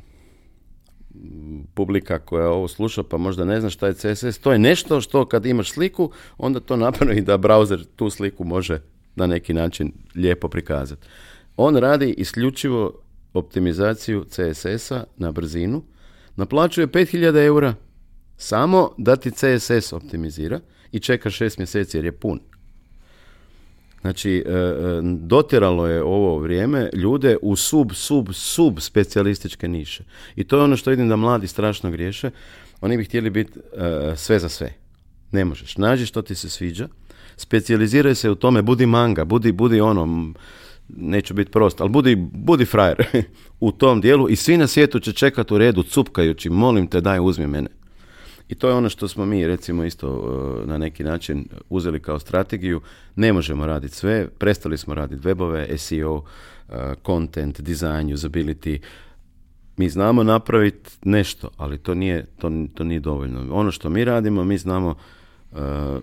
Publika koja ovo sluša pa možda ne zna šta je CSS, to je nešto što kad imaš sliku, onda to napravi da browser tu sliku može na neki način lijepo prikazati. On radi isključivo optimizaciju CSS-a na brzinu, naplaćuje 5000 eura samo da ti CSS optimizira i čeka 6 mjeseci jer je pun. Znači, e, e, dotjeralo je ovo vrijeme ljude u sub, sub, sub specijalističke niše. I to je ono što vidim da mladi strašno griješe. Oni bi htjeli biti e, sve za sve. Ne možeš. Nađi što ti se sviđa, specijaliziraj se u tome, budi manga, budi, budi ono, neću biti prost, ali budi, budi frajer u tom dijelu i svi na svijetu će čekati u redu, cupkajući, molim te daj uzmi mene. I to je ono što smo mi recimo isto e, na neki način uzeli kao strategiju. Ne možemo raditi sve, prestali smo raditi webove, SEO, e, content, design, usability. Mi znamo napraviti nešto, ali to nije, to, to nije dovoljno. Ono što mi radimo, mi znamo e,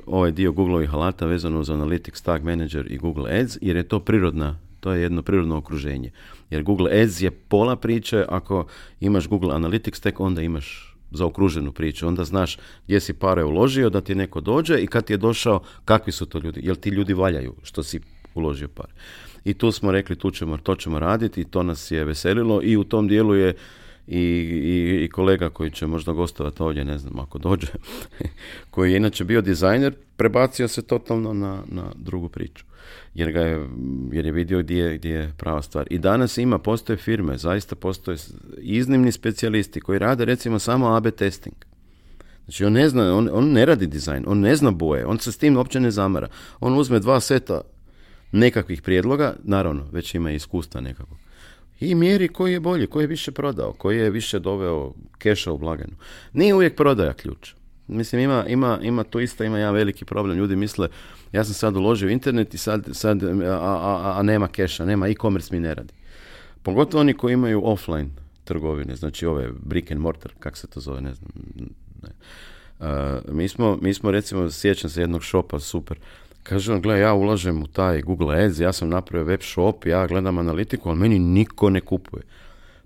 ovaj dio google alata vezano uz Analytics, Tag Manager i Google Ads, jer je to prirodna, to je jedno prirodno okruženje. Jer Google Ads je pola priče, ako imaš Google Analytics tek onda imaš za okruženu priču. Onda znaš gdje si pare uložio, da ti neko dođe i kad ti je došao, kakvi su to ljudi. Jel ti ljudi valjaju što si uložio pare. I tu smo rekli, tu ćemo, to ćemo raditi i to nas je veselilo i u tom dijelu je i, i, kolega koji će možda gostovati ovdje, ne znam ako dođe, koji je inače bio dizajner, prebacio se totalno na, na drugu priču jer, ga je, jer je vidio gdje, gdje je prava stvar. I danas ima, postoje firme, zaista postoje iznimni specijalisti koji rade recimo samo AB testing. Znači on ne zna, on, on ne radi dizajn, on ne zna boje, on se s tim uopće ne zamara. On uzme dva seta nekakvih prijedloga, naravno već ima iskustva nekakvog. I mjeri koji je bolji, koji je više prodao, koji je više doveo keša u blagajnu. Nije uvijek prodaja ključ. Mislim, ima, ima, ima tu isto, ima jedan veliki problem. Ljudi misle, ja sam sad uložio internet i sad, sad a, a, a nema keša, nema e-commerce mi ne radi. Pogotovo oni koji imaju offline trgovine, znači ove brick and mortar, kak se to zove, ne znam. Ne. mi, smo, mi smo recimo, sjećam se jednog shopa super, Kaže on, gle, ja ulažem u taj Google Ads, ja sam napravio web shop, ja gledam analitiku, ali meni niko ne kupuje.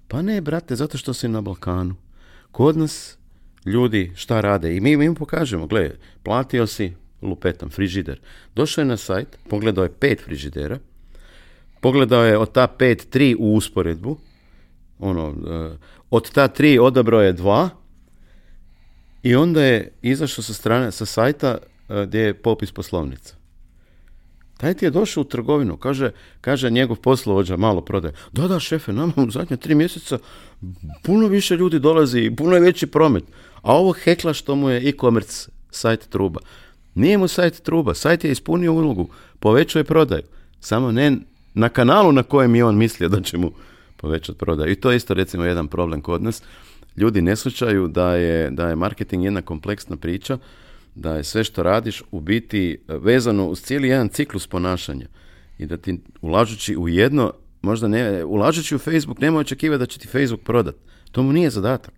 Pa ne, brate, zato što si na Balkanu. Kod nas ljudi šta rade i mi, im pokažemo, gle, platio si, lupetam, frižider. Došao je na sajt, pogledao je pet frižidera, pogledao je od ta pet tri u usporedbu, ono, e, od ta tri odabrao je dva i onda je izašao sa strane, sa sajta e, gdje je popis poslovnica. Taj ti je došao u trgovinu, kaže, kaže njegov poslovođa malo prodaje. Da, da, šefe, nama u zadnje tri mjeseca puno više ljudi dolazi i puno je veći promet. A ovo hekla što mu je e-commerce sajt truba. Nije mu sajt truba, sajt je ispunio ulogu, povećao je prodaju, samo ne na kanalu na kojem je on mislio da će mu povećati prodaju. I to je isto recimo jedan problem kod nas. Ljudi ne slučaju da je, da je marketing jedna kompleksna priča, da je sve što radiš u biti e, vezano uz cijeli jedan ciklus ponašanja i da ti ulažući u jedno, možda ne, ulažući u Facebook nema očekivati da će ti Facebook prodat. To mu nije zadatak.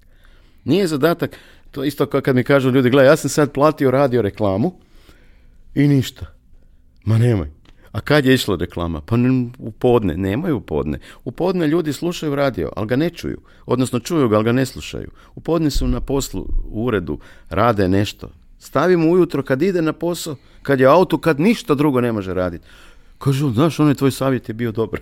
Nije zadatak to isto kao kad mi kažu ljudi, gledaj, ja sam sad platio radio reklamu i ništa. Ma nemoj. A kad je išla reklama? Pa u podne, nemaju u podne. U podne ljudi slušaju radio, ali ga ne čuju. Odnosno čuju ga, ali ga ne slušaju. U podne su na poslu, u uredu, rade nešto. Stavimo ujutro kad ide na posao, kad je auto, kad ništa drugo ne može raditi. Kažu, znaš, onaj tvoj savjet je bio dobar.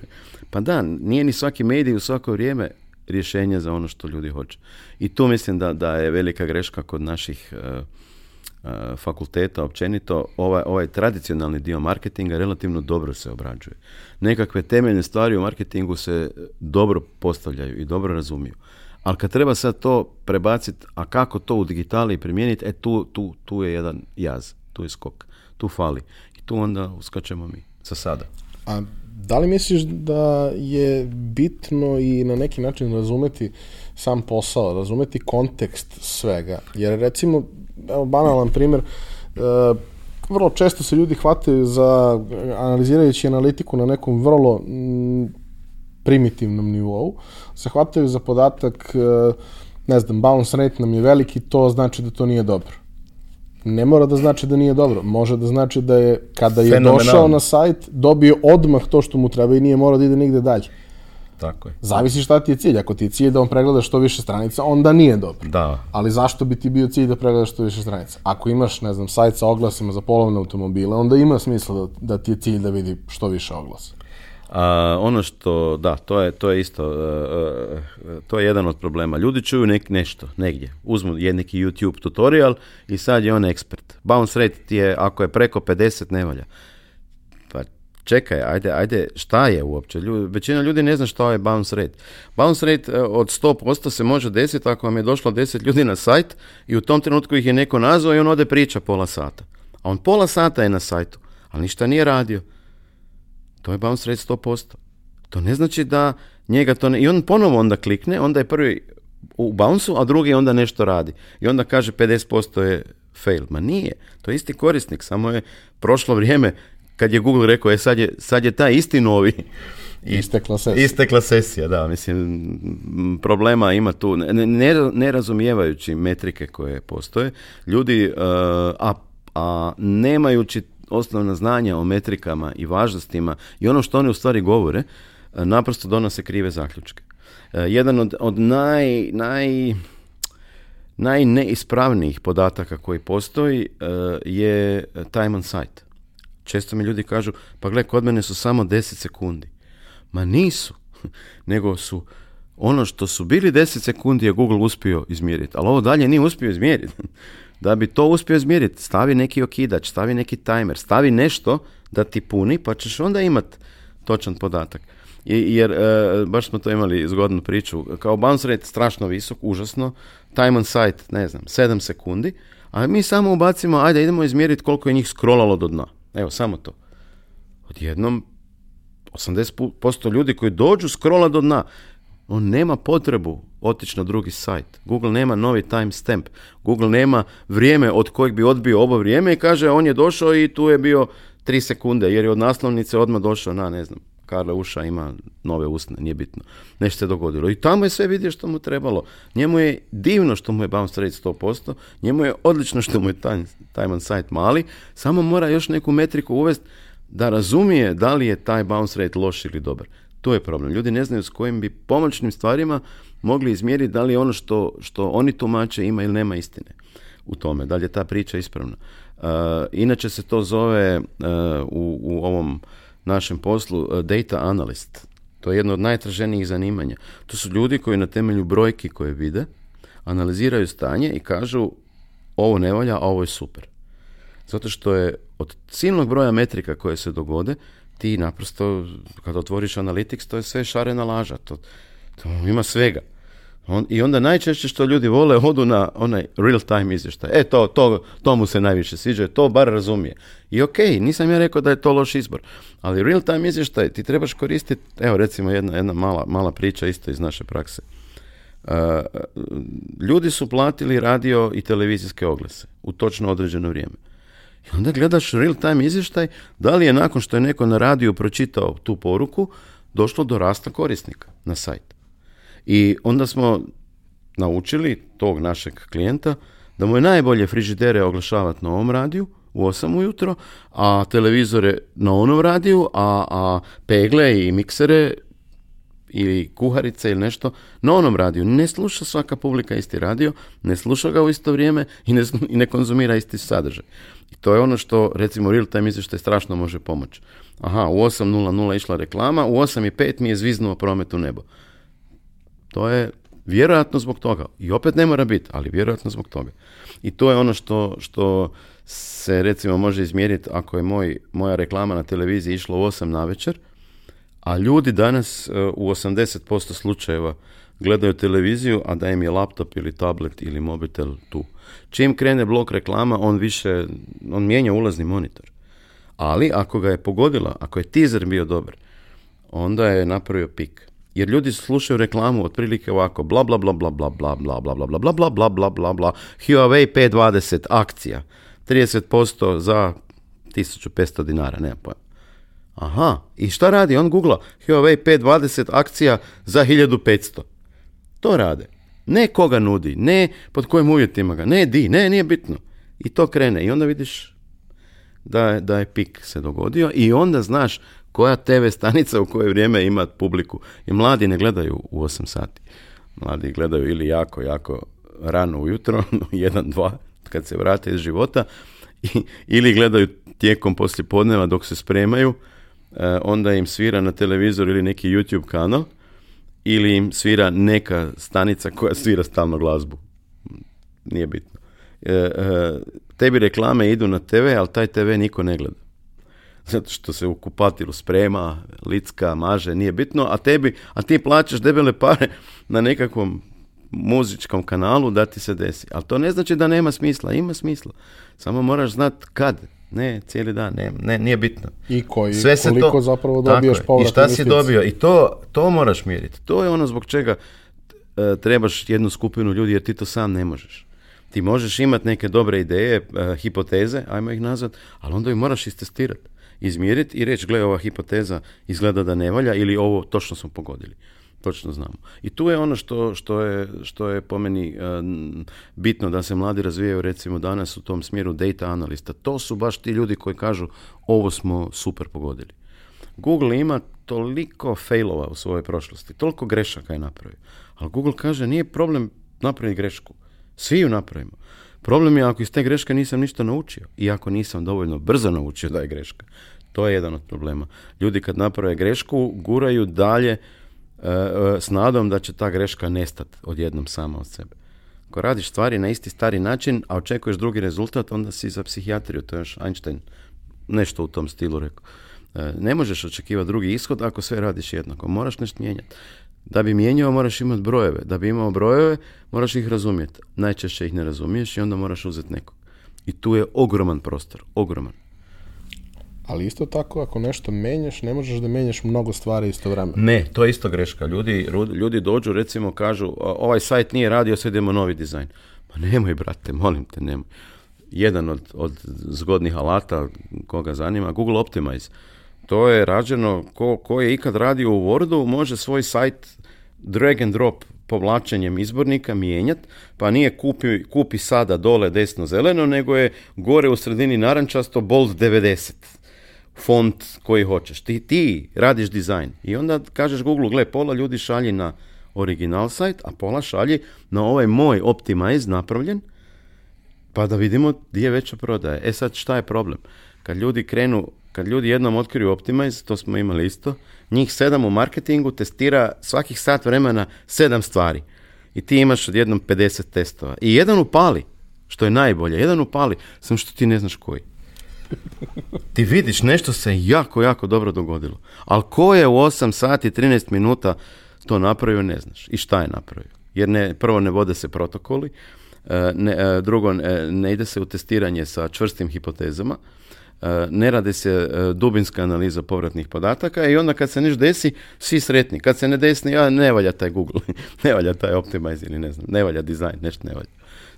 Pa da, nije ni svaki medij u svako vrijeme rješenje za ono što ljudi hoće. I tu mislim da, da je velika greška kod naših e, e, fakulteta općenito, ovaj, ovaj, tradicionalni dio marketinga relativno dobro se obrađuje. Nekakve temeljne stvari u marketingu se dobro postavljaju i dobro razumiju. Ali kad treba sad to prebaciti, a kako to u digitali primijeniti, e tu, tu, tu je jedan jaz, tu je skok, tu fali. I tu onda uskačemo mi, za sada. A da li misliš da je bitno i na neki način razumeti sam posao, razumeti kontekst svega? Jer recimo, evo banalan primer, e, vrlo često se ljudi hvataju za analizirajući analitiku na nekom vrlo primitivnom nivou, se hvataju za podatak, e, ne znam, bounce rate nam je veliki, to znači da to nije dobro ne mora da znači da nije dobro. Može da znači da je, kada je došao na sajt, dobio odmah to što mu treba i nije morao da ide nigde dalje. Tako je. Zavisi šta ti je cilj. Ako ti je cilj da on pregleda što više stranica, onda nije dobro. Da. Ali zašto bi ti bio cilj da pregleda što više stranica? Ako imaš, ne znam, sajt sa oglasima za polovne automobile, onda ima smisla da, da ti je cilj da vidi što više oglasa. A, ono što, da, to je, to je isto, e, e, to je jedan od problema. Ljudi čuju nek, nešto, negdje. Uzmu jedniki YouTube tutorial i sad je on ekspert. Bounce rate ti je, ako je preko 50, ne valja. Pa čekaj, ajde, ajde, šta je uopće? Ljudi, većina ljudi ne zna šta je bounce rate. Bounce rate e, od 100% se može desiti ako vam je došlo 10 ljudi na sajt i u tom trenutku ih je neko nazvao i on ode priča pola sata. A on pola sata je na sajtu, ali ništa nije radio to je bounce rate 100%. To ne znači da njega to ne... I on ponovo onda klikne, onda je prvi u bounce a drugi onda nešto radi. I onda kaže 50% je fail. Ma nije, to je isti korisnik, samo je prošlo vrijeme kad je Google rekao, e sad je, sad je taj isti novi. Istekla sesija. Istekla sesija, da. Mislim, problema ima tu. Ne, metrike koje postoje, ljudi, eh, a, a nemajući osnovna znanja o metrikama i važnostima i ono što oni u stvari govore, e, naprosto donose krive zaključke. E, jedan od, od naj, naj, najneispravnijih podataka koji postoji e, je time on site. Često mi ljudi kažu, pa gle, kod mene su samo 10 sekundi. Ma nisu, nego su ono što su bili 10 sekundi je Google uspio izmjeriti, ali ovo dalje nije uspio izmjeriti. Da bi to uspio izmjeriti, stavi neki okidač, stavi neki timer, stavi nešto da ti puni, pa ćeš onda imat točan podatak. jer e, baš smo to imali zgodnu priču. Kao bounce rate strašno visok, užasno. Time on site, ne znam, 7 sekundi. A mi samo ubacimo, ajde idemo izmjeriti koliko je njih scrollalo do dna. Evo, samo to. Odjednom 80% ljudi koji dođu scrolla do dna. On nema potrebu otići na drugi sajt. Google nema novi time stamp Google nema vrijeme od kojeg bi odbio ovo vrijeme i kaže on je došao i tu je bio tri sekunde jer je od naslovnice odmah došao na ne znam Karla Uša ima nove usne, nije bitno. Nešto se dogodilo. I tamo je sve vidio što mu trebalo. Njemu je divno što mu je bounce rate 100%, njemu je odlično što mu je time, time on site mali, samo mora još neku metriku uvesti da razumije da li je taj bounce rate loš ili dobar. To je problem. Ljudi ne znaju s kojim bi pomoćnim stvarima mogli izmjeriti da li ono što, što oni tumače ima ili nema istine u tome, da li je ta priča ispravna. Uh, inače se to zove e, u, u ovom našem poslu e, data analyst. To je jedno od najtraženijih zanimanja. To su ljudi koji na temelju brojki koje vide analiziraju stanje i kažu ovo ne valja, a ovo je super. Zato što je od silnog broja metrika koje se dogode, ti naprosto, kad otvoriš Analytics, to je sve šarena laža, to, ima svega. On, I onda najčešće što ljudi vole odu na onaj real time izvještaj. E to, to, mu se najviše sviđa, to bar razumije. I ok, nisam ja rekao da je to loš izbor, ali real time izvještaj ti trebaš koristiti, evo recimo jedna, jedna mala, mala priča isto iz naše prakse. E, ljudi su platili radio i televizijske oglase u točno određeno vrijeme. I onda gledaš real time izvještaj da li je nakon što je neko na radiju pročitao tu poruku došlo do rasta korisnika na sajt. I onda smo naučili tog našeg klijenta da mu je najbolje frižidere oglašavati na ovom radiju u 8 ujutro, a televizore na onom radiju, a, a pegle i miksere ili kuharice ili nešto na onom radiju. Ne sluša svaka publika isti radio, ne sluša ga u isto vrijeme i ne, i ne konzumira isti sadržaj. To je ono što recimo real time je strašno može pomoći. Aha, u 8.00 išla reklama, u 8.05 mi je zviznuo promet u nebo. To je vjerojatno zbog toga. I opet ne mora biti, ali vjerojatno zbog toga. I to je ono što, što se recimo može izmjeriti ako je moj, moja reklama na televiziji išla u 8 na večer, a ljudi danas e, u 80% slučajeva gledaju televiziju, a da im je laptop ili tablet ili mobitel tu. Čim krene blok reklama, on više, on mijenja ulazni monitor. Ali ako ga je pogodila, ako je teaser bio dobar, onda je napravio pik. Jer ljudi slušaju reklamu otprilike ovako bla bla bla bla bla bla bla bla bla bla bla bla bla bla bla Huawei P20 akcija 30% za 1500 dinara, nema pojma. Aha, i šta radi? On googla Huawei P20 akcija za 1500. To rade. Ne koga nudi, ne pod kojim uvjetima ga, ne di, ne, nije bitno. I to krene i onda vidiš da je, da je pik se dogodio i onda znaš koja TV stanica u koje vrijeme ima publiku. I mladi ne gledaju u 8 sati. Mladi gledaju ili jako, jako rano ujutro, jedan, dva, kad se vrate iz života, ili gledaju tijekom podneva dok se spremaju, e, onda im svira na televizor ili neki YouTube kanal, ili im svira neka stanica koja svira stalno glazbu. Nije bitno. E, e tebi reklame idu na TV, ali taj TV niko ne gleda. Zato što se u kupatilu sprema, licka, maže, nije bitno, a tebi, a ti plaćaš debele pare na nekakvom muzičkom kanalu da ti se desi. Ali to ne znači da nema smisla, ima smisla. Samo moraš znati kad ne, cijeli dan, ne, ne nije bitno. I koji, Sve se koliko zapravo dobiješ I šta si dobio, i to, to moraš miriti. To je ono zbog čega e, trebaš jednu skupinu ljudi, jer ti to sam ne možeš. Ti možeš imati neke dobre ideje, e, hipoteze, ajmo ih nazvat, ali onda ih moraš istestirati, izmjeriti i reći, gle, ova hipoteza izgleda da ne valja ili ovo točno smo pogodili točno znamo. I tu je ono što, što, je, što je po meni e, bitno da se mladi razvijaju recimo danas u tom smjeru data analista. To su baš ti ljudi koji kažu ovo smo super pogodili. Google ima toliko failova u svojoj prošlosti, toliko grešaka je napravio. Ali Google kaže nije problem napraviti grešku. Svi ju napravimo. Problem je ako iz te greške nisam ništa naučio i ako nisam dovoljno brzo naučio da je greška. To je jedan od problema. Ljudi kad naprave grešku, guraju dalje E, e, s nadom da će ta greška nestati odjednom sama od sebe. Ako radiš stvari na isti stari način, a očekuješ drugi rezultat, onda si za psihijatriju, to je još Einstein nešto u tom stilu rekao. E, ne možeš očekivati drugi ishod ako sve radiš jednako, moraš nešto mijenjati. Da bi mijenjao moraš imati brojeve, da bi imao brojeve moraš ih razumjeti. Najčešće ih ne razumiješ i onda moraš uzeti nekog. I tu je ogroman prostor, ogroman ali isto tako ako nešto menjaš, ne možeš da menjaš mnogo stvari istovremeno. Ne, to je isto greška. Ljudi, ljudi dođu, recimo kažu, ovaj sajt nije radio, sad idemo novi dizajn. Pa nemoj, brate, molim te, nemoj. Jedan od, od zgodnih alata koga zanima, Google Optimize. To je rađeno, ko, ko je ikad radio u Wordu, može svoj sajt drag and drop povlačenjem izbornika mijenjat, pa nije kupi, kupi sada dole desno zeleno, nego je gore u sredini narančasto bold 90 font koji hoćeš. Ti, ti radiš dizajn i onda kažeš Google, gle, pola ljudi šalji na original sajt, a pola šalji na ovaj moj Optimize napravljen, pa da vidimo gdje je veća prodaja. E sad šta je problem? Kad ljudi krenu, kad ljudi jednom otkriju Optimize, to smo imali isto, njih sedam u marketingu testira svakih sat vremena sedam stvari. I ti imaš odjednom 50 testova. I jedan upali, što je najbolje, jedan upali, sam što ti ne znaš koji. Ti vidiš, nešto se jako, jako dobro dogodilo. Ali ko je u 8 sati 13 minuta to napravio, ne znaš. I šta je napravio? Jer ne, prvo ne vode se protokoli, e, ne, e, drugo e, ne ide se u testiranje sa čvrstim hipotezama, ne radi se dubinska analiza povratnih podataka i onda kad se nešto desi, svi sretni. Kad se ne desni, ja ne valja taj Google, ne valja taj Optimize ili ne znam, ne valja dizajn, nešto ne valja.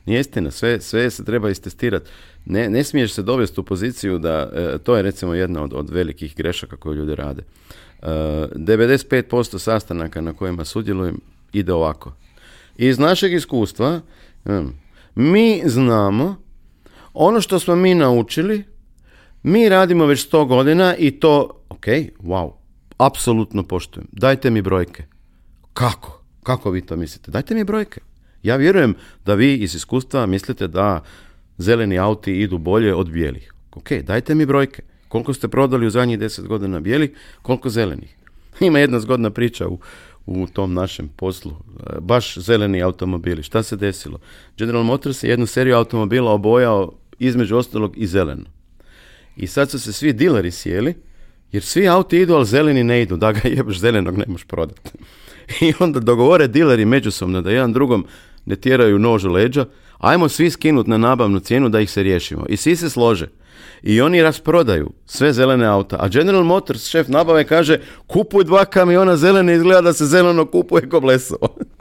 Nije istina, sve, sve se treba istestirati ne, ne smiješ se dovesti u poziciju da, e, to je recimo jedna od, od velikih grešaka koju ljudi rade. E, 95% sastanaka na kojima sudjelujem ide ovako. Iz našeg iskustva mi znamo ono što smo mi naučili, mi radimo već 100 godina i to, ok, wow, apsolutno poštujem. Dajte mi brojke. Kako? Kako vi to mislite? Dajte mi brojke. Ja vjerujem da vi iz iskustva mislite da zeleni auti idu bolje od bijelih. Ok, dajte mi brojke. Koliko ste prodali u zadnjih deset godina bijelih, koliko zelenih. Ima jedna zgodna priča u, u tom našem poslu. E, baš zeleni automobili. Šta se desilo? General Motors je jednu seriju automobila obojao između ostalog i zeleno. I sad su se svi dileri sjeli, jer svi auti idu, ali zeleni ne idu. Da ga jebaš zelenog ne možeš prodati. I onda dogovore dileri međusobno da jedan drugom ne tjeraju nožu leđa ajmo svi skinuti na nabavnu cijenu da ih se riješimo. I svi se slože. I oni rasprodaju sve zelene auta. A General Motors, šef nabave, kaže kupuj dva kamiona zelene, izgleda da se zeleno kupuje ko bleso.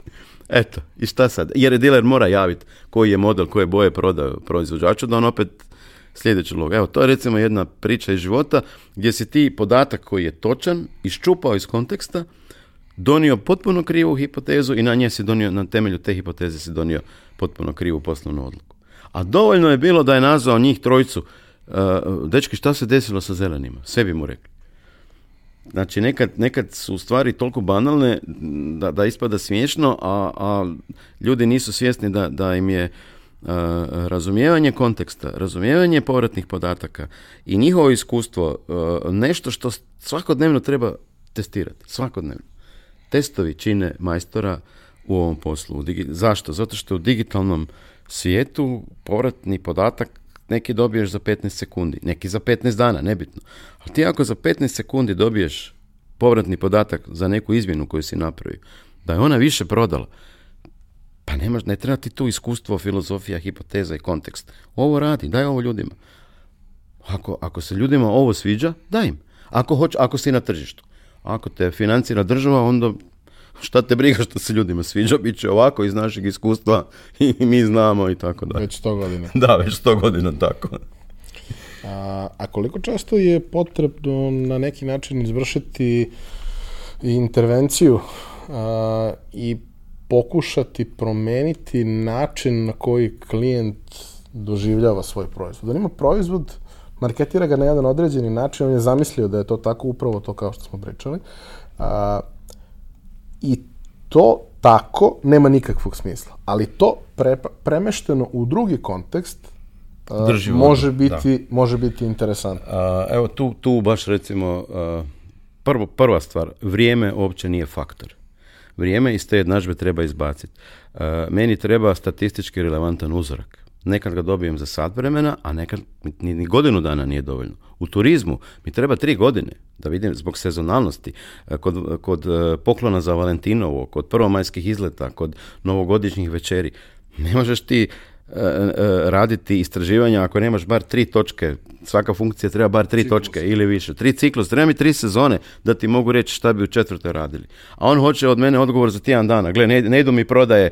Eto, i šta sad? Jer je diler mora javiti koji je model, koje boje prodaju proizvođaču, da on opet sljedeći log. Evo, to je recimo jedna priča iz života gdje si ti podatak koji je točan, iščupao iz konteksta, donio potpuno krivu hipotezu i na nje si donio, na temelju te hipoteze si donio potpuno krivu poslovnu odluku. A dovoljno je bilo da je nazvao njih trojicu, e, dečki šta se desilo sa zelenima, sve bi mu rekli. Znači nekad, nekad su stvari toliko banalne da, da ispada smiješno, a, a ljudi nisu svjesni da, da im je e, razumijevanje konteksta, razumijevanje povratnih podataka i njihovo iskustvo e, nešto što svakodnevno treba testirati, svakodnevno. Testovi čine majstora, u ovom poslu. zašto? Zato što u digitalnom svijetu povratni podatak neki dobiješ za 15 sekundi, neki za 15 dana, nebitno. Ali ti ako za 15 sekundi dobiješ povratni podatak za neku izmjenu koju si napravio, da je ona više prodala, pa nemaš, ne treba ti tu iskustvo, filozofija, hipoteza i kontekst. Ovo radi, daj ovo ljudima. Ako, ako se ljudima ovo sviđa, daj im. Ako, hoć, ako si na tržištu. Ako te financira država, onda šta te briga što se ljudima sviđa, bit će ovako iz našeg iskustva i mi znamo i tako da Već sto godina. Da, već sto godina tako. A, a koliko često je potrebno na neki način izvršiti intervenciju i pokušati promeniti način na koji klijent doživljava svoj proizvod. On ima proizvod, marketira ga na jedan određeni način, on je zamislio da je to tako upravo to kao što smo pričali, a, i to tako nema nikakvog smisla. Ali to pre, premešteno u drugi kontekst e, može, biti, može biti interesantno. E, evo tu, tu baš recimo e, prvo, prva stvar, vrijeme uopće nije faktor. Vrijeme iz te jednadžbe treba izbaciti. meni treba statistički relevantan uzorak. Nekad ga dobijem za sat vremena, a nekad ni, godinu dana nije dovoljno. U turizmu mi treba tri godine da vidim zbog sezonalnosti, e, kod, kod e, poklona za Valentinovo, kod prvomajskih izleta, kod novogodišnjih večeri. Ne možeš ti E, e, raditi istraživanja ako nemaš bar tri točke. Svaka funkcija treba bar tri točke ili više. Tri ciklus, treba mi tri sezone da ti mogu reći šta bi u četvrtoj radili. A on hoće od mene odgovor za tjedan dana. Gle, ne, idu mi prodaje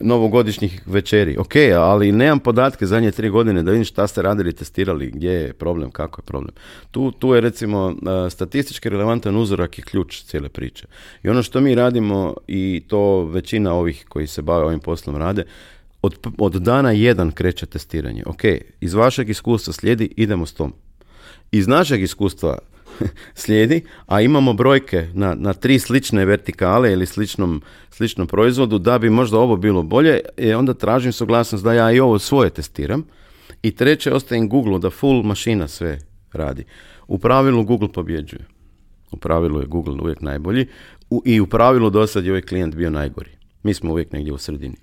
novogodišnjih večeri. Ok, ali nemam podatke zadnje tri godine da vidim šta ste radili, testirali, gdje je problem, kako je problem. Tu, tu je recimo e, statistički relevantan uzorak i ključ cijele priče. I ono što mi radimo i to većina ovih koji se bave ovim poslom rade, od, od dana jedan kreće testiranje. Ok, iz vašeg iskustva slijedi, idemo s tom. Iz našeg iskustva slijedi, a imamo brojke na, na tri slične vertikale ili sličnom, sličnom proizvodu da bi možda ovo bilo bolje, e, onda tražim suglasnost da ja i ovo svoje testiram. I treće, ostajem Google da full mašina sve radi. U pravilu Google pobjeđuje. U pravilu je Google uvijek najbolji i u pravilu do sad je ovaj klijent bio najgori. Mi smo uvijek negdje u sredini.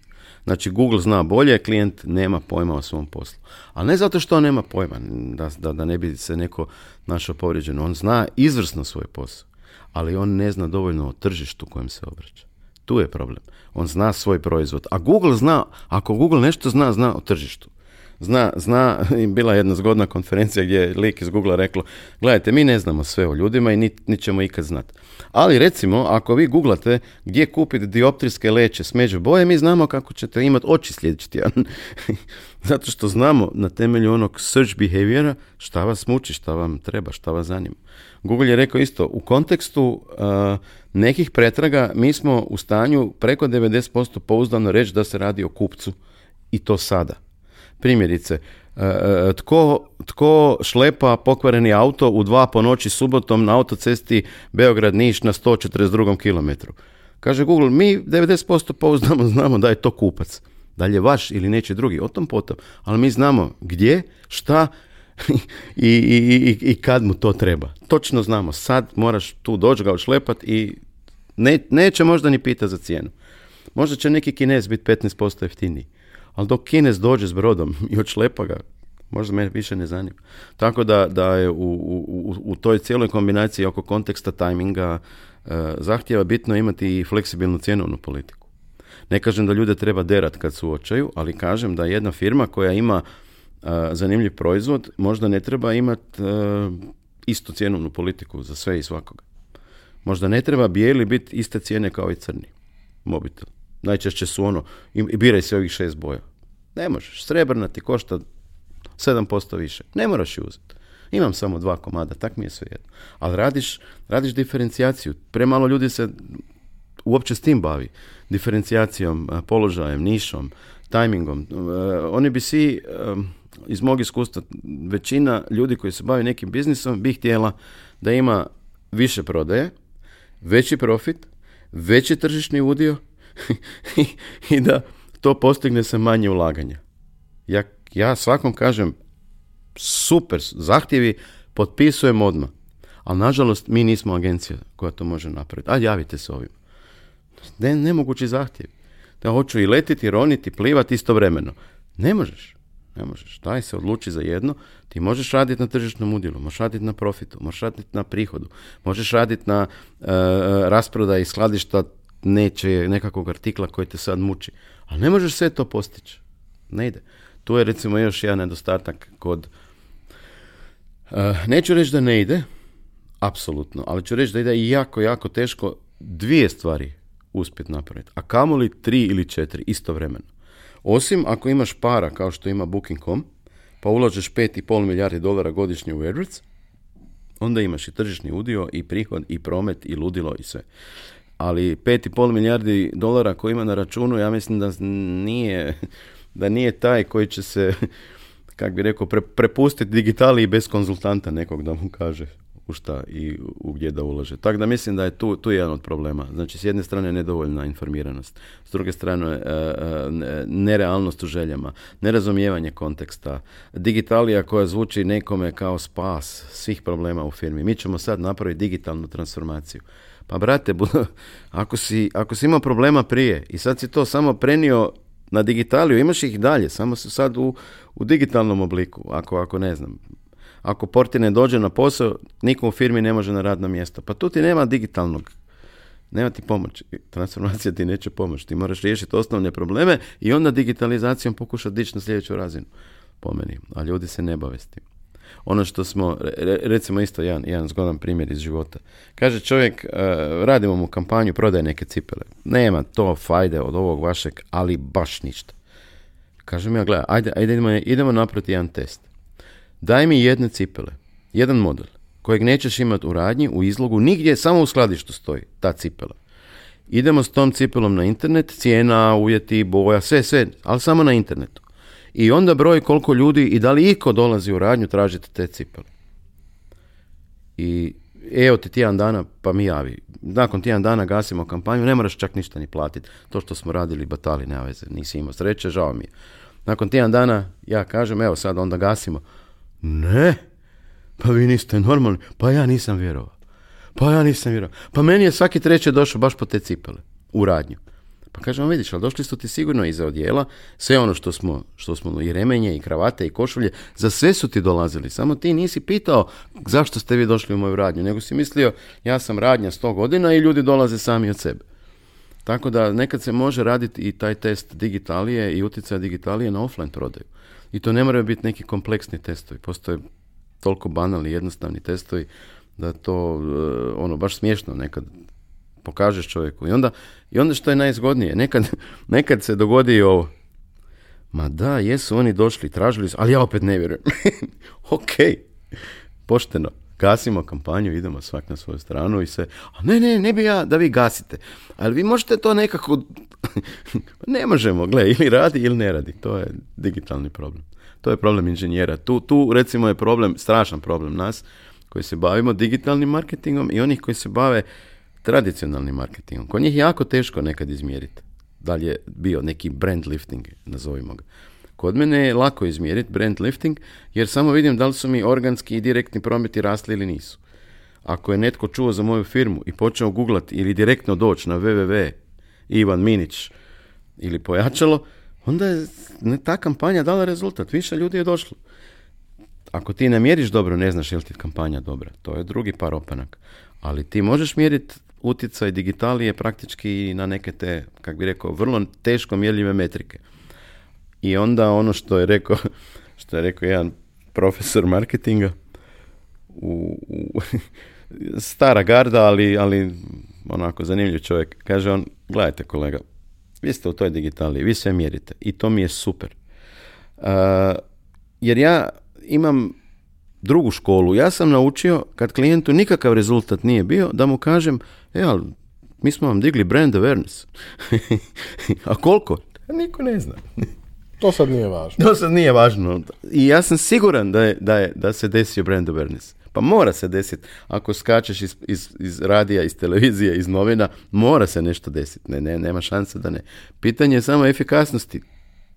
Znači Google zna bolje, klijent nema pojma o svom poslu. Ali ne zato što on nema pojma, da, da, da ne bi se neko našao povrijeđen. On zna izvrsno svoj posao, ali on ne zna dovoljno o tržištu kojem se obraća. Tu je problem. On zna svoj proizvod. A Google zna, ako Google nešto zna, zna o tržištu zna, zna, bila jedna zgodna konferencija gdje je lik iz Google reklo, gledajte, mi ne znamo sve o ljudima i nit, ćemo ikad znati. Ali recimo, ako vi googlate gdje kupiti dioptrijske leće s među boje, mi znamo kako ćete imati oči sljedeći tjedan. Zato što znamo na temelju onog search behaviora šta vas muči, šta vam treba, šta vas zanima. Google je rekao isto, u kontekstu nekih pretraga mi smo u stanju preko 90% pouzdano reći da se radi o kupcu i to sada. Primjerice, e, e, tko, šlepa pokvareni auto u dva po noći subotom na autocesti Beograd-Niš na 142. kilometru? Kaže Google, mi 90% pouzdano znamo da je to kupac. Da li je vaš ili neće drugi, o tom potom. Ali mi znamo gdje, šta i, i, i, i kad mu to treba. Točno znamo, sad moraš tu doći ga odšlepat i ne, neće možda ni pita za cijenu. Možda će neki kinez biti 15% jeftiniji. Ali dok Kines dođe s brodom i odšlepa ga, možda me više ne zanima. Tako da, da je u, u, u toj cijeloj kombinaciji oko konteksta, tajminga, e, zahtjeva bitno imati i fleksibilnu cjenovnu politiku. Ne kažem da ljude treba derat kad su u očaju, ali kažem da jedna firma koja ima e, zanimljiv proizvod možda ne treba imati e, istu cjenovnu politiku za sve i svakoga. Možda ne treba bijeli biti iste cijene kao i crni mobitel. Najčešće su ono, i biraj se ovih šest boja. Ne možeš. Srebrna ti košta 7% više. Ne moraš ju uzeti. Imam samo dva komada, tak mi je sve jedno. Ali radiš, radiš diferencijaciju. Premalo ljudi se uopće s tim bavi. Diferencijacijom, položajem, nišom, tajmingom. E, oni bi si iz mog iskustva, većina ljudi koji se bavi nekim biznisom bi htjela da ima više prodaje, veći profit, veći tržišni udio i da to postigne se manje ulaganja. Ja, ja svakom kažem, super, zahtjevi potpisujem odmah. Ali nažalost mi nismo agencija koja to može napraviti. A javite se ovim. Ne, nemogući zahtjevi. Da hoću i letiti, roniti, plivati istovremeno. Ne možeš. Ne možeš. Taj se odluči za jedno. Ti možeš raditi na tržišnom udjelu, možeš raditi na profitu, možeš raditi na prihodu, možeš raditi na e, e, rasprodaji skladišta neće nekakvog artikla koji te sad muči. Ali ne možeš sve to postići. Ne ide. Tu je recimo još jedan nedostatak kod... Eh, neću reći da ne ide, apsolutno, ali ću reći da ide jako, jako teško dvije stvari uspjeti napraviti, a kamoli tri ili četiri istovremeno. Osim ako imaš para kao što ima Booking.com, pa ulažeš pol milijardi dolara godišnje u AdWords, onda imaš i tržišni udio, i prihod, i promet, i ludilo, i sve ali 5,5 milijardi dolara koji ima na računu, ja mislim da nije, da nije taj koji će se, kak bi rekao, pre, prepustiti digitali bez konzultanta nekog da mu kaže u šta i u gdje da ulaže. Tako da mislim da je tu, tu jedan od problema. Znači, s jedne strane nedovoljna informiranost, s druge strane e, e, nerealnost u željama, nerazumijevanje konteksta, digitalija koja zvuči nekome kao spas svih problema u firmi. Mi ćemo sad napraviti digitalnu transformaciju. Pa brate, ako, si, ako si imao problema prije i sad si to samo prenio na digitaliju, imaš ih dalje, samo su sad u, u digitalnom obliku, ako, ako ne znam. Ako portine ne dođe na posao, niko u firmi ne može na radno mjesto. Pa tu ti nema digitalnog, nema ti pomoć. Transformacija ti neće pomoći. Ti moraš riješiti osnovne probleme i onda digitalizacijom pokušati dići na sljedeću razinu, po meni. A ljudi se ne bave s ono što smo, recimo isto jedan, jedan zgodan primjer iz života. Kaže čovjek, e, radimo mu kampanju, prodaje neke cipele. Nema to fajde od ovog vašeg, ali baš ništa. Kažem ja, gledaj, ajde, ajde idemo, idemo napraviti jedan test. Daj mi jedne cipele, jedan model, kojeg nećeš imati u radnji, u izlogu, nigdje, samo u skladištu stoji ta cipela. Idemo s tom cipelom na internet, cijena, uvjeti, boja, sve, sve, ali samo na internetu i onda broj koliko ljudi i da li iko dolazi u radnju tražiti te cipele. I evo ti tjedan dana pa mi javi. Nakon tjedan dana gasimo kampanju, ne moraš čak ništa ni platiti. To što smo radili batali, nema veze, nisi imao sreće, žao mi je. Nakon tjedan dana ja kažem, evo sad onda gasimo. Ne, pa vi niste normalni, pa ja nisam vjerovao. Pa ja nisam vjerovao. Pa meni je svaki treći došao baš po te cipele u radnju. Pa kažemo, vidiš, ali došli su ti sigurno iza odjela, sve ono što smo, što smo, i remenje, i kravate, i košulje, za sve su ti dolazili, samo ti nisi pitao zašto ste vi došli u moju radnju, nego si mislio, ja sam radnja sto godina i ljudi dolaze sami od sebe. Tako da nekad se može raditi i taj test digitalije i utjecaja digitalije na offline prodaju. I to ne moraju biti neki kompleksni testovi, postoje toliko banalni, jednostavni testovi da to e, ono baš smiješno nekad pokažeš čovjeku. I onda, i onda što je najzgodnije, nekad, nekad se dogodi ovo. Ma da, jesu oni došli, tražili su, ali ja opet ne vjerujem. ok, pošteno. Gasimo kampanju, idemo svak na svoju stranu i se, a ne, ne, ne bi ja da vi gasite. Ali vi možete to nekako, ne možemo, gle, ili radi ili ne radi. To je digitalni problem. To je problem inženjera. Tu, tu recimo je problem, strašan problem nas koji se bavimo digitalnim marketingom i onih koji se bave tradicionalnim marketingom. Kod njih je jako teško nekad izmjeriti. Da li je bio neki brand lifting, nazovimo ga. Kod mene je lako izmjeriti brand lifting, jer samo vidim da li su mi organski i direktni prometi rasli ili nisu. Ako je netko čuo za moju firmu i počeo googlati ili direktno doći na www. Ivan Minić ili pojačalo, onda je ta kampanja dala rezultat. Više ljudi je došlo. Ako ti ne mjeriš dobro, ne znaš je li ti kampanja dobra. To je drugi par opanak. Ali ti možeš mjeriti utjecaj digitalije praktički na neke te, kak bi rekao, vrlo teško mjerljive metrike. I onda ono što je rekao, što je rekao jedan profesor marketinga, u, stara garda, ali, ali onako zanimljiv čovjek, kaže on, gledajte kolega, vi ste u toj digitaliji, vi sve mjerite i to mi je super. jer ja imam drugu školu. Ja sam naučio kad klijentu nikakav rezultat nije bio da mu kažem E, ali mi smo vam digli brand awareness. A koliko? Niko ne zna. To sad nije važno. To sad nije važno. I ja sam siguran da, je, da, je, da se desio brand awareness. Pa mora se desiti. Ako skačeš iz, iz, iz, radija, iz televizije, iz novina, mora se nešto desiti. Ne, ne, nema šanse da ne. Pitanje je samo efikasnosti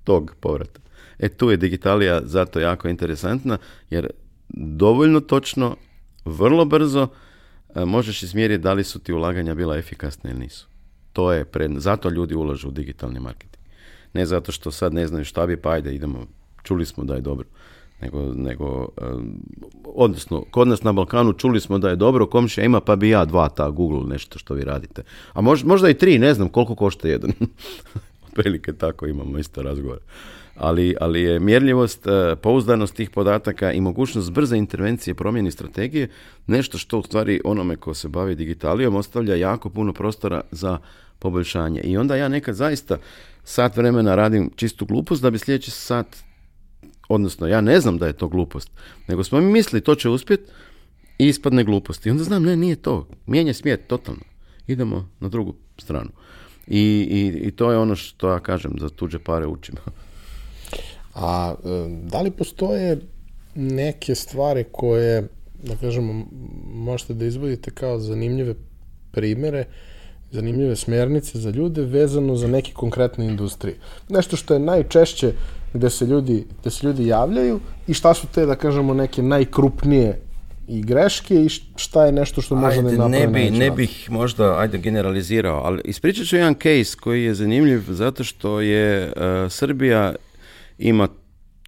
tog povrata. E tu je digitalija zato jako interesantna, jer dovoljno točno, vrlo brzo E, možeš izmjeriti da li su ti ulaganja bila efikasna ili nisu. To je Zato ljudi ulažu u digitalni marketing. Ne zato što sad ne znaju šta bi, pa ajde idemo, čuli smo da je dobro. Nego, nego e, odnosno, kod nas na Balkanu čuli smo da je dobro, komšija ima pa bi ja dva ta Google nešto što vi radite. A možda i tri, ne znam koliko košta jedan. Otprilike tako imamo isto razgovor ali, ali je mjerljivost, e, pouzdanost tih podataka i mogućnost brze intervencije promjeni strategije nešto što u stvari onome ko se bavi digitalijom ostavlja jako puno prostora za poboljšanje. I onda ja nekad zaista sat vremena radim čistu glupost da bi sljedeći sat, odnosno ja ne znam da je to glupost, nego smo mi misli to će uspjet i ispadne glupost. I onda znam, ne, nije to. mijenje smijet totalno. Idemo na drugu stranu. I, i, I to je ono što ja kažem, za tuđe pare učimo. A da li postoje neke stvari koje, da kažemo, možete da izvodite kao zanimljive primere, zanimljive smernice za ljude vezano za neke konkretne industrije. Nešto što je najčešće gde se ljudi, se ljudi javljaju i šta su te, da kažemo, neke najkrupnije i greške i šta je nešto što može da ne bi, ne bih možda, ajde, generalizirao, ali ispričat ću jedan case koji je zanimljiv zato što je eh, Srbija ima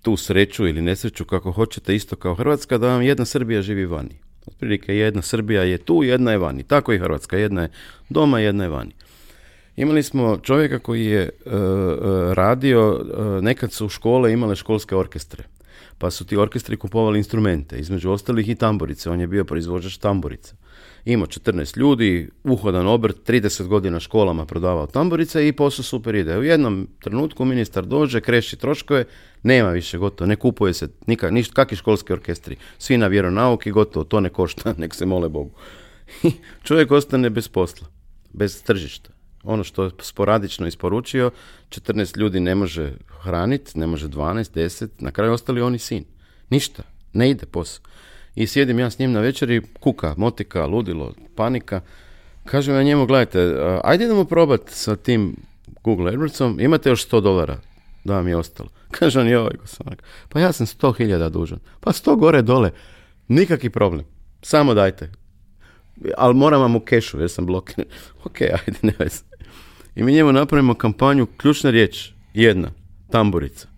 tu sreću ili nesreću kako hoćete isto kao Hrvatska da vam jedna Srbija živi vani. Otprilike jedna Srbija je tu, jedna je vani. Tako i Hrvatska, jedna je doma, jedna je vani. Imali smo čovjeka koji je e, e, radio, e, nekad su u škole imale školske orkestre, pa su ti orkestri kupovali instrumente, između ostalih i tamborice, on je bio proizvođač tamborice imao 14 ljudi, uhodan obrt, 30 godina školama prodavao tamburice i posao super ide. U jednom trenutku ministar dođe, kreši troškove, nema više gotovo, ne kupuje se nikak, kakvi školski orkestri, svi na vjeronauk i gotovo, to ne košta, nek se mole Bogu. Čovjek ostane bez posla, bez tržišta. Ono što je sporadično isporučio, 14 ljudi ne može hraniti, ne može 12, 10, na kraju ostali oni sin. Ništa, ne ide posao i sjedim ja s njim na večeri, kuka, motika, ludilo, panika. Kažem ja njemu, gledajte, ajde idemo probat sa tim Google AdWordsom, imate još 100 dolara da vam je ostalo. Kaže on, joj, pa ja sam 100 hiljada dužan. Pa 100 gore dole, nikakvi problem, samo dajte. Ali moram vam u kešu jer sam blokiran. ok, ajde, ne I mi njemu napravimo kampanju, ključna riječ, jedna, tamburica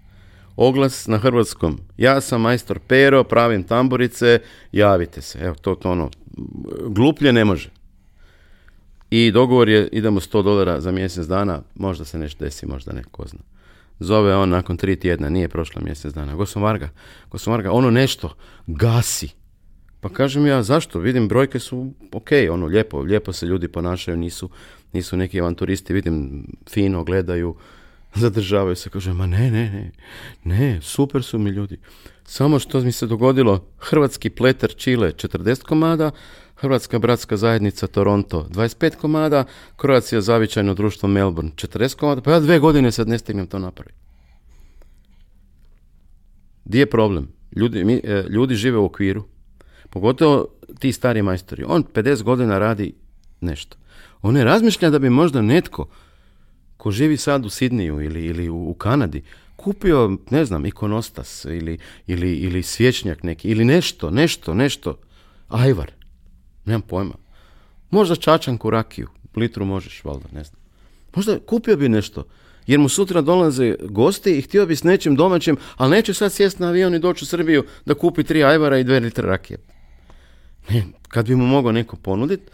oglas na hrvatskom. Ja sam majstor Pero, pravim tamburice, javite se. Evo, to, to ono, gluplje ne može. I dogovor je, idemo 100 dolara za mjesec dana, možda se nešto desi, možda ne, zna. Zove on nakon tri tjedna, nije prošlo mjesec dana. Gosom Varga, ono nešto, gasi. Pa kažem ja, zašto? Vidim, brojke su ok, ono, lijepo, lijepo se ljudi ponašaju, nisu, nisu neki avanturisti, vidim, fino gledaju, zadržavaju se, kaže, ma ne, ne, ne, ne, super su mi ljudi. Samo što mi se dogodilo, hrvatski pleter Čile 40 komada, Hrvatska bratska zajednica Toronto 25 komada, Kroacija zavičajno društvo Melbourne 40 komada, pa ja dve godine sad ne stignem to napraviti. Di je problem? Ljudi, mi, e, ljudi žive u okviru, pogotovo ti stari majstori. On 50 godina radi nešto. On ne razmišlja da bi možda netko ko živi sad u Sidniju ili, ili u, Kanadi, kupio, ne znam, ikonostas ili, ili, ili svječnjak neki, ili nešto, nešto, nešto, ajvar, nemam pojma. Možda čačanku rakiju, litru možeš, valjda, ne znam. Možda kupio bi nešto, jer mu sutra dolaze gosti i htio bi s nečim domaćim, ali neće sad sjest na avion i doći u Srbiju da kupi tri ajvara i dve litre rakije. Ne, kad bi mu mogao neko ponuditi,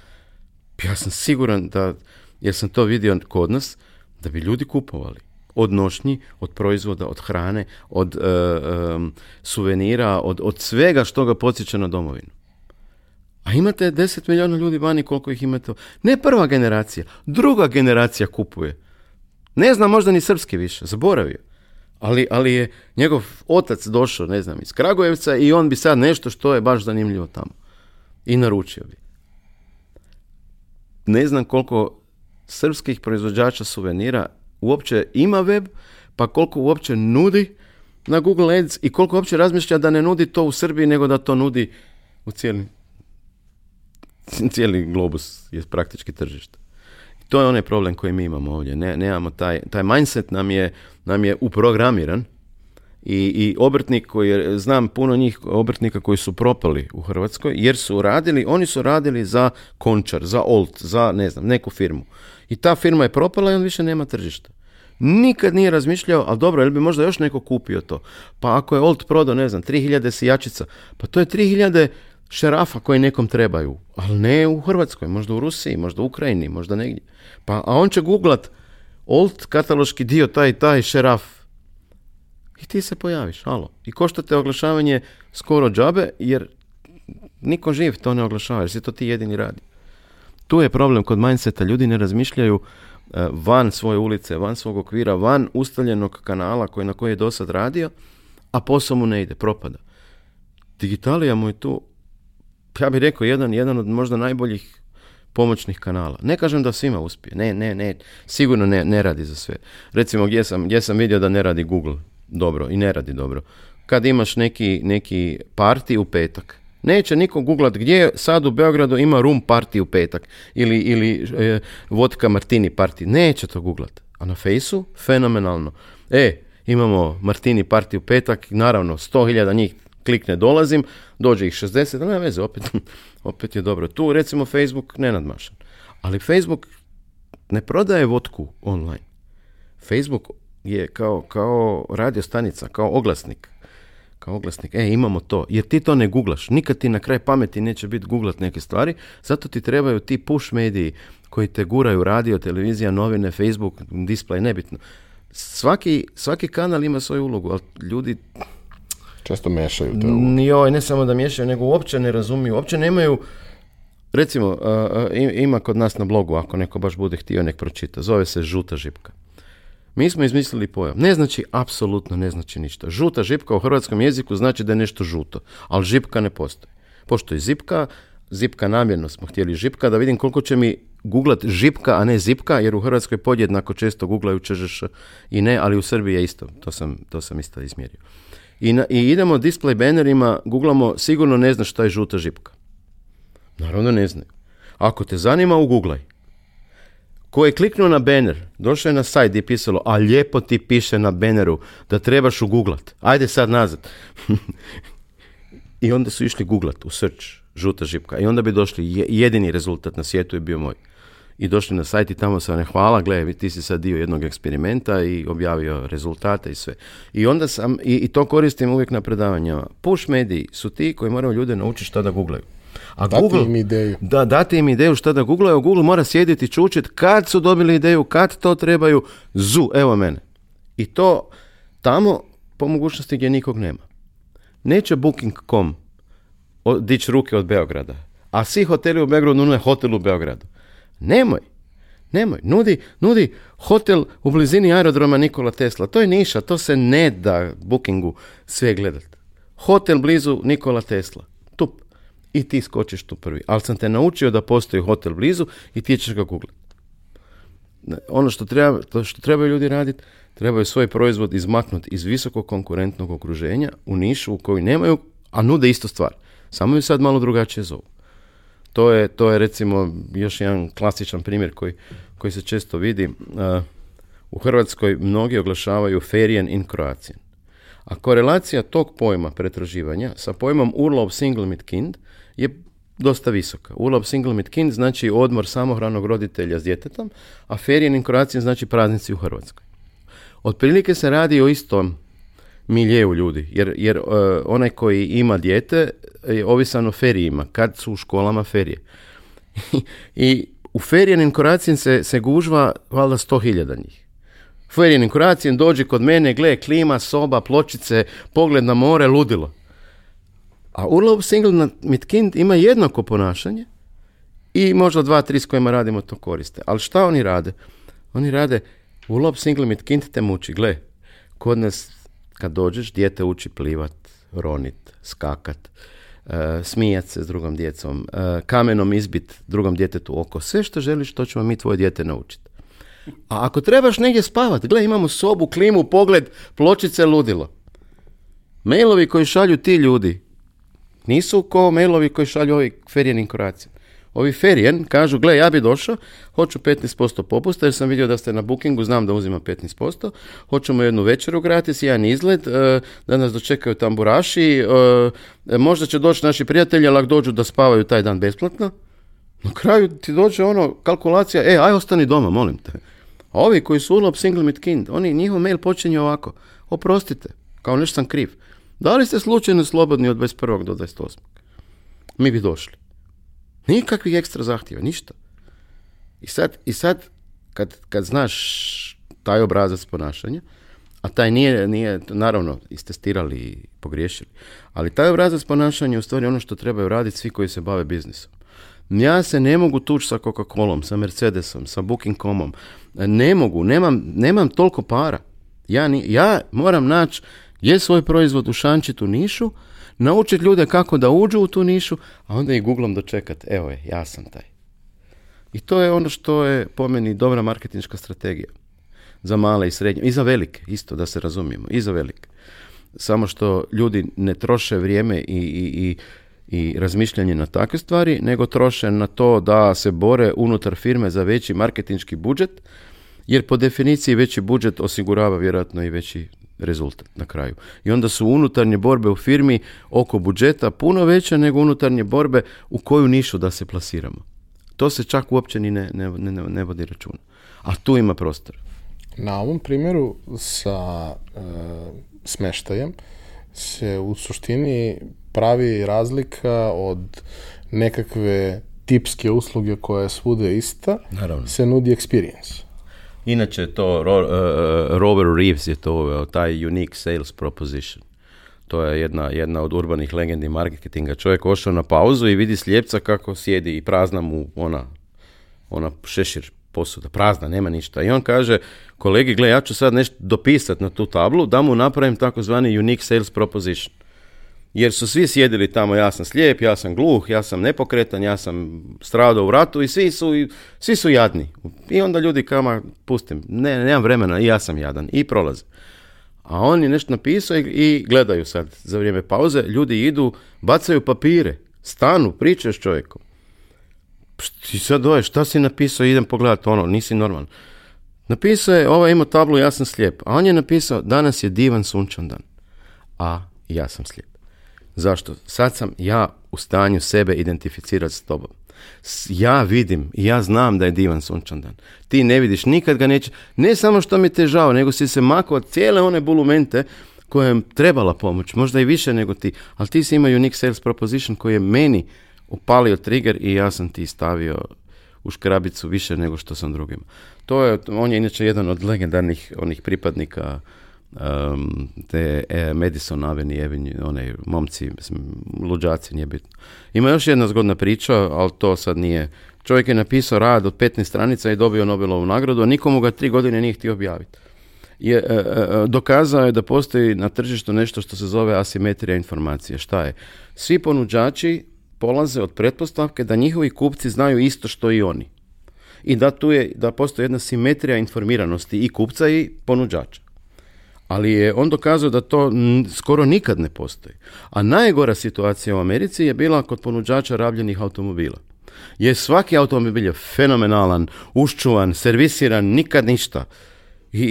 ja sam siguran da, jer sam to vidio kod nas, da bi ljudi kupovali od nošnji, od proizvoda, od hrane, od e, suvenira, od, od svega što ga podsjeća na domovinu. A imate 10 milijuna ljudi vani koliko ih imate. Ne prva generacija, druga generacija kupuje. Ne znam, možda ni srpski više, zaboravio. Ali, ali je njegov otac došao, ne znam, iz Kragujevca i on bi sad nešto što je baš zanimljivo tamo. I naručio bi. Ne znam koliko srpskih proizvođača suvenira uopće ima web, pa koliko uopće nudi na Google Ads i koliko uopće razmišlja da ne nudi to u Srbiji, nego da to nudi u cijeli, cijeli globus je praktički tržište. I to je onaj problem koji mi imamo ovdje. Ne, nemamo taj, taj mindset nam je, nam je uprogramiran i, i obrtnik koji je, znam puno njih obrtnika koji su propali u Hrvatskoj jer su radili, oni su radili za končar, za olt, za ne znam, neku firmu i ta firma je propala i on više nema tržišta. Nikad nije razmišljao, ali dobro, jel bi možda još neko kupio to? Pa ako je Old prodao, ne znam, 3000 sijačica, pa to je 3000 šerafa koji nekom trebaju. Ali ne u Hrvatskoj, možda u Rusiji, možda u Ukrajini, možda negdje. Pa, a on će googlat Old kataloški dio, taj, taj šeraf. I ti se pojaviš, halo. I košta te oglašavanje skoro džabe, jer niko živ to ne oglašava, jer si to ti jedini radi. Tu je problem kod mindseta, ljudi ne razmišljaju e, van svoje ulice, van svog okvira, van ustavljenog kanala koji, na koji je do sad radio, a posao mu ne ide, propada. Digitalija mu je tu, ja bih rekao, jedan, jedan od možda najboljih pomoćnih kanala. Ne kažem da svima uspije, ne, ne, ne, sigurno ne, ne radi za sve. Recimo gdje sam, gdje sam vidio da ne radi Google dobro i ne radi dobro. Kad imaš neki, neki parti u petak, Neće niko googlat gdje sad u Beogradu ima rum party u petak ili, ili e, vodka martini party. Neće to googlat. A na fejsu fenomenalno. E, imamo martini party u petak, naravno 100.000 njih klikne dolazim, dođe ih 60, Ne veze, opet, opet je dobro. Tu recimo Facebook nenadmašan. Ali Facebook ne prodaje vodku online. Facebook je kao, kao radio stanica, kao oglasnik kao e imamo to, jer ti to ne guglaš, nikad ti na kraj pameti neće biti guglat neke stvari, zato ti trebaju ti push mediji koji te guraju, radio, televizija, novine, Facebook, display, nebitno. Svaki, svaki kanal ima svoju ulogu, ali ljudi... Često mešaju te Joj, ne samo da miješaju, nego uopće ne razumiju, uopće nemaju... Recimo, ima kod nas na blogu, ako neko baš bude htio, nek pročita. Zove se Žuta žipka. Mi smo izmislili pojam. Ne znači apsolutno ne znači ništa. Žuta žipka u hrvatskom jeziku znači da je nešto žuto, ali žipka ne postoji. Pošto je zipka, zipka namjerno smo htjeli žipka, da vidim koliko će mi guglat žipka, a ne zipka, jer u Hrvatskoj podjednako često googlaju čežeš i ne, ali u Srbiji je isto, to sam, to sam isto izmjerio. I, I idemo display bannerima, googlamo, sigurno ne znaš šta je žuta žipka. Naravno ne znaju. Ako te zanima, uguglaj. Ko je kliknuo na banner, došao je na sajt gdje je pisalo, a lijepo ti piše na banneru da trebaš uguglat, ajde sad nazad. I onda su išli guglat u srč, žuta žipka. I onda bi došli, jedini rezultat na svijetu je bio moj. I došli na sajt i tamo sam ne hvala, gle, ti si sad dio jednog eksperimenta i objavio rezultate i sve. I onda sam, i, to koristim uvijek na predavanjama. Push mediji su ti koji moraju ljude naučiti šta da guglaju a dati Google, im ideju. Da, dati im ideju šta da googlaju. Google mora sjediti i čučiti kad su dobili ideju, kad to trebaju. Zu, evo mene. I to tamo po mogućnosti gdje nikog nema. Neće Booking.com dići ruke od Beograda. A svi hoteli u Beogradu nune hotel u Beogradu. Nemoj. Nemoj. Nudi, nudi hotel u blizini aerodroma Nikola Tesla. To je niša. To se ne da Bookingu sve gledati. Hotel blizu Nikola Tesla i ti skočiš tu prvi. Ali sam te naučio da postoji hotel blizu i ti ćeš ga googlat. Ono što, treba, što trebaju ljudi raditi, trebaju svoj proizvod izmaknuti iz visokog konkurentnog okruženja u nišu u kojoj nemaju, a nude istu stvar. Samo ju sad malo drugačije zovu. To je, to je recimo još jedan klasičan primjer koji, koji se često vidi. U Hrvatskoj mnogi oglašavaju ferijen in kroacijen. A korelacija tog pojma pretraživanja sa pojmom urlov single mit kind je dosta visoka. Ulov single kind znači odmor samohranog roditelja s djetetom, a in kroacijom znači praznici u Hrvatskoj. Otprilike se radi o istom miljeu ljudi, jer, jer e, onaj koji ima dijete je ovisan o ferijima, kad su u školama ferije. I u ferijenim koracijim se, se gužva valjda sto hiljada njih. in koracijim dođi kod mene, gle, klima, soba, pločice, pogled na more, ludilo. A Urlaub Single Mitkind ima jednako ponašanje i možda dva, tri s kojima radimo to koriste. Ali šta oni rade? Oni rade, Urlaub Single Mitkind te muči. Gle, kod nas kad dođeš, dijete uči plivat, ronit, skakat, e, smijat se s drugom djecom, e, kamenom izbit drugom djetetu oko. Sve što želiš, to ćemo mi tvoje dijete naučiti. A ako trebaš negdje spavat, gle, imamo sobu, klimu, pogled, pločice, ludilo. Mailovi koji šalju ti ljudi, nisu ko mailovi koji šalju ovi ferijen inkoracije. Ovi ferijen kažu, gle, ja bi došao, hoću 15% popusta jer sam vidio da ste na bookingu, znam da uzima 15%, hoćemo jednu večeru gratis, jedan izlet, e, da nas dočekaju tamburaši, e, e, možda će doći naši prijatelji, ali ako dođu da spavaju taj dan besplatno, na kraju ti dođe ono, kalkulacija, e, aj ostani doma, molim te. A ovi koji su ulop single mit kind, oni, njihov mail počinje ovako, oprostite, kao nešto sam kriv. Da li ste slučajno slobodni od 21. do 28. Mi bi došli. Nikakvih ekstra zahtjeva, ništa. I sad, i sad kad, kad znaš taj obrazac ponašanja, a taj nije, nije naravno, istestirali i pogriješili, ali taj obrazac ponašanja je u stvari ono što trebaju raditi svi koji se bave biznisom. Ja se ne mogu tući sa Coca-Colom, sa Mercedesom, sa Booking.comom. Ne mogu, nemam, nemam toliko para. Ja, ni, ja moram naći je svoj proizvod u u nišu, naučit ljude kako da uđu u tu nišu, a onda i Googlom dočekat, evo je, ja sam taj. I to je ono što je po meni dobra marketinška strategija za male i srednje, i za velike, isto da se razumijemo, i za velike. Samo što ljudi ne troše vrijeme i, i, i, i razmišljanje na takve stvari, nego troše na to da se bore unutar firme za veći marketinški budžet, jer po definiciji veći budžet osigurava vjerojatno i veći rezultat na kraju. I onda su unutarnje borbe u firmi oko budžeta puno veće nego unutarnje borbe u koju nišu da se plasiramo. To se čak uopće ni ne, ne, ne, vodi računa. A tu ima prostor. Na ovom primjeru sa e, smeštajem se u suštini pravi razlika od nekakve tipske usluge koja je svude ista, Naravno. se nudi experience. Inače to, Ro, e, e, Robert Reeves je to, taj unique sales proposition. To je jedna, jedna od urbanih legendi marketinga. Čovjek ošao na pauzu i vidi slijepca kako sjedi i prazna mu ona, ona šešir posuda, prazna, nema ništa. I on kaže, kolegi, gle, ja ću sad nešto dopisati na tu tablu, da mu napravim takozvani unique sales proposition jer su svi sjedili tamo, ja sam slijep, ja sam gluh, ja sam nepokretan, ja sam stradao u ratu i svi su, svi su jadni. I onda ljudi kama, pustim, ne, nemam vremena, i ja sam jadan, i prolaze. A on je nešto napisao i, gledaju sad za vrijeme pauze, ljudi idu, bacaju papire, stanu, pričaju s čovjekom. Ti sad doje, ovaj, šta si napisao, idem pogledat ono, nisi normalan. Napisao je, ovaj ima tablu, ja sam slijep. A on je napisao, danas je divan sunčan dan, a ja sam slijep. Zašto? Sad sam ja u stanju sebe identificirati s tobom. Ja vidim i ja znam da je divan sunčan dan. Ti ne vidiš, nikad ga neće. Ne samo što mi te žao, nego si se makao cijele one bulumente kojem je trebala pomoć, možda i više nego ti, ali ti si imao unique sales proposition koji je meni upalio trigger i ja sam ti stavio u škrabicu više nego što sam drugima. To je, on je inače jedan od legendarnih onih pripadnika um, te e, Madison Avenue, one momci, luđaci, nije bitno. Ima još jedna zgodna priča, ali to sad nije. Čovjek je napisao rad od 15 stranica i dobio Nobelovu nagradu, a nikomu ga tri godine nije htio objaviti. Je, e, e, e, dokazao je da postoji na tržištu nešto što se zove asimetrija informacije. Šta je? Svi ponuđači polaze od pretpostavke da njihovi kupci znaju isto što i oni. I da tu je, da postoji jedna simetrija informiranosti i kupca i ponuđača ali je on dokazao da to skoro nikad ne postoji. A najgora situacija u Americi je bila kod ponuđača rabljenih automobila. Je svaki automobil je fenomenalan, uščuvan, servisiran, nikad ništa. I, i,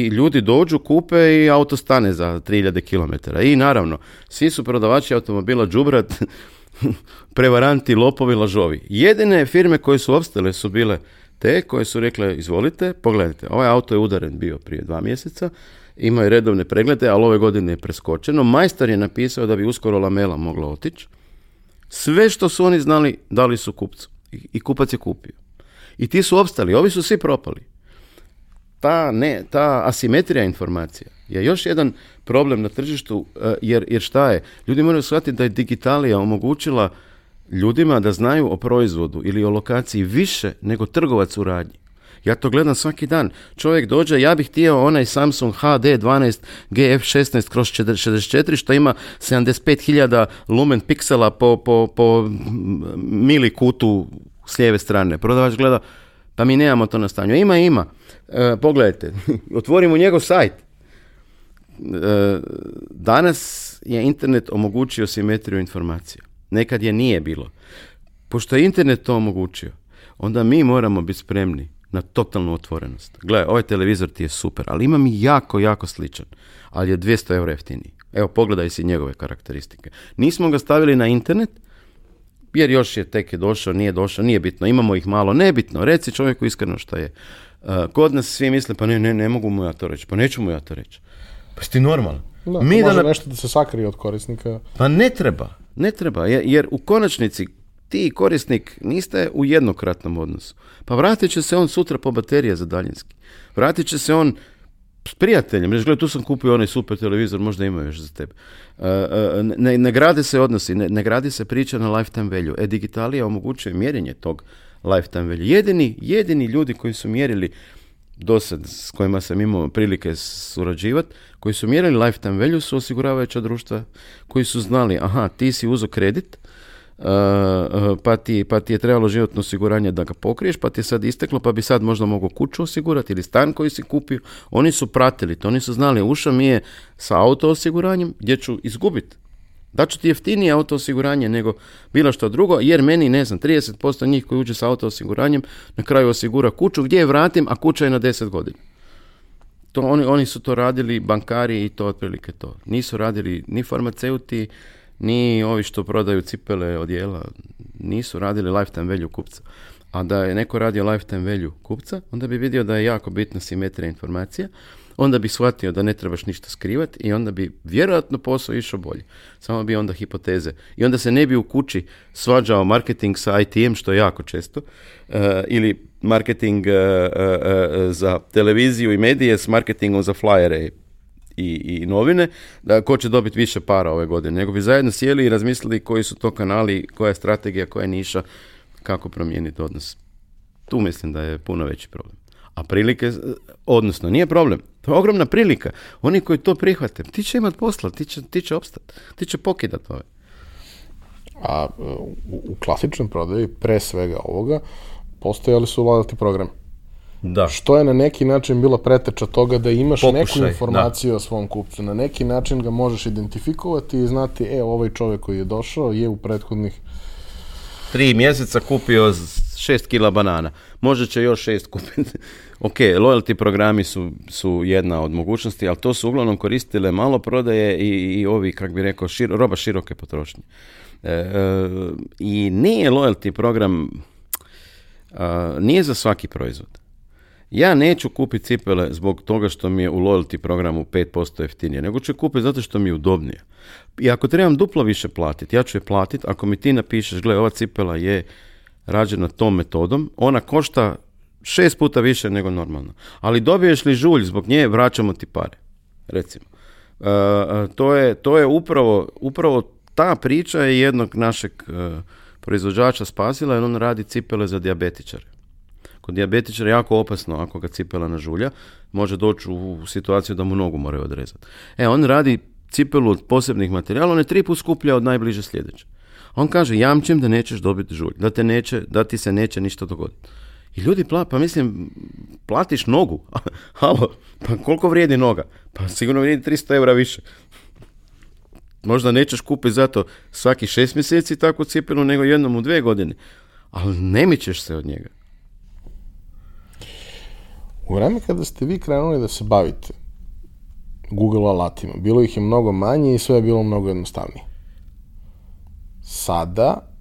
I, ljudi dođu, kupe i auto stane za 3000 km. I naravno, svi su prodavači automobila džubrat, prevaranti, lopovi, lažovi. Jedine firme koje su opstale su bile te koje su rekle, izvolite, pogledajte, ovaj auto je udaren bio prije dva mjeseca, imaju redovne preglede, ali ove godine je preskočeno. Majstor je napisao da bi uskoro lamela mogla otići. Sve što su oni znali dali su kupcu i kupac je kupio. I ti su opstali, ovi su svi propali. Ta, ne, ta asimetrija informacija je još jedan problem na tržištu, e, jer, jer šta je? Ljudi moraju shvatiti da je digitalija omogućila ljudima da znaju o proizvodu ili o lokaciji više nego trgovac u radnji. Ja to gledam svaki dan. Čovjek dođe, ja bih htio onaj Samsung HD12 GF16 kroz 64 što ima 75.000 lumen piksela po, po, po kutu s lijeve strane. Prodavač gleda, pa mi nemamo to na stanju. Ima, ima. E, pogledajte, otvorimo njegov sajt. E, danas je internet omogućio simetriju informacija. Nekad je nije bilo. Pošto je internet to omogućio, onda mi moramo biti spremni na totalnu otvorenost. Gle, ovaj televizor ti je super, ali ima mi jako, jako sličan, ali je 200 eura jeftiniji. Evo, pogledaj si njegove karakteristike. Nismo ga stavili na internet, jer još je tek je došao, nije došao, nije bitno, imamo ih malo, nebitno, reci čovjeku iskreno šta je. E, kod nas svi misle, pa ne, ne, ne mogu mu ja to reći, pa neću mu ja to reći. Pa si ti normalan. Da, Mi može da nešto da se sakrije od korisnika. Pa ne treba, ne treba, jer u konačnici ti korisnik niste u jednokratnom odnosu. Pa vratit će se on sutra po baterije za daljinski. Vratit će se on s prijateljem, reći, gledaj, tu sam kupio onaj super televizor, možda ima još za tebe. E, e, ne, grade se odnosi, ne, gradi se priča na lifetime value. E, digitalija omogućuje mjerenje tog lifetime value. Jedini, jedini ljudi koji su mjerili dosad s kojima sam imao prilike surađivati, koji su mjerili lifetime value su osiguravajuća društva, koji su znali, aha, ti si uzo kredit, Eh, eh, pa ti, pa ti je trebalo životno osiguranje da ga pokriješ, pa ti je sad isteklo, pa bi sad možda mogao kuću osigurati ili stan koji si kupio. Oni su pratili to, oni su znali, uša mi je sa auto osiguranjem gdje ću izgubiti. Da ću ti jeftinije auto osiguranje nego bilo što drugo, jer meni, ne znam, 30% njih koji uđe sa auto osiguranjem na kraju osigura kuću gdje je vratim, a kuća je na 10 godina. To, oni, oni su to radili, bankari i to otprilike to. Nisu radili ni farmaceuti, ni ovi što prodaju cipele, odjela, nisu radili lifetime value kupca. A da je neko radio lifetime value kupca, onda bi vidio da je jako bitna simetrija informacija, onda bi shvatio da ne trebaš ništa skrivati i onda bi vjerojatno posao išao bolje. Samo bi onda hipoteze. I onda se ne bi u kući svađao marketing sa ITM, što je jako često, eh, ili marketing eh, eh, za televiziju i medije s marketingom za flyere i, i novine, da ko će dobiti više para ove godine, nego bi zajedno sjeli i razmislili koji su to kanali, koja je strategija, koja je niša, kako promijeniti odnos. Tu mislim da je puno veći problem. A prilike, odnosno nije problem, to je ogromna prilika. Oni koji to prihvate, ti će imat posla, ti će, ti će opstat, ti će pokidat ove. A u, klasičnom prodaju, pre svega ovoga, postojali su vladati programi da. Što je na neki način bila preteča toga da imaš Pokušaj, neku informaciju o svom kupcu. Na neki način ga možeš identifikovati i znati, e, ovaj čovjek koji je došao je u prethodnih tri mjeseca kupio šest kila banana. Možda će još šest kupiti. ok, loyalty programi su, su jedna od mogućnosti, ali to su uglavnom koristile malo prodaje i, i ovi, kak bi rekao, roba široke potrošnje. E, e, I nije loyalty program, nije za svaki proizvod ja neću kupiti cipele zbog toga što mi je u loyalty programu 5% jeftinije, nego ću je kupiti zato što mi je udobnije. I ako trebam duplo više platiti, ja ću je platiti. Ako mi ti napišeš, gle, ova cipela je rađena tom metodom, ona košta šest puta više nego normalno. Ali dobiješ li žulj zbog nje, vraćamo ti pare, recimo. E, e, to, je, to je upravo, upravo ta priča je jednog našeg e, proizvođača spasila jer on radi cipele za diabetičare. Kod dijabetičara jako opasno ako ga cipela žulja, može doći u situaciju da mu nogu moraju odrezati. E, on radi cipelu od posebnih materijala, on je tri put skuplja od najbliže sljedeće. On kaže, jamčim da nećeš dobiti žulj, da, te neće, da ti se neće ništa dogoditi. I ljudi, pla, pa mislim, platiš nogu, halo, pa koliko vrijedi noga? Pa sigurno vrijedi 300 eura više. Možda nećeš kupiti zato svaki šest mjeseci takvu cipelu, nego jednom u dvije godine. Ali ne mičeš se od njega. U vreme kada ste vi krenuli da se bavite Google alatima, bilo ih je mnogo manje i sve je bilo mnogo jednostavnije. Sada,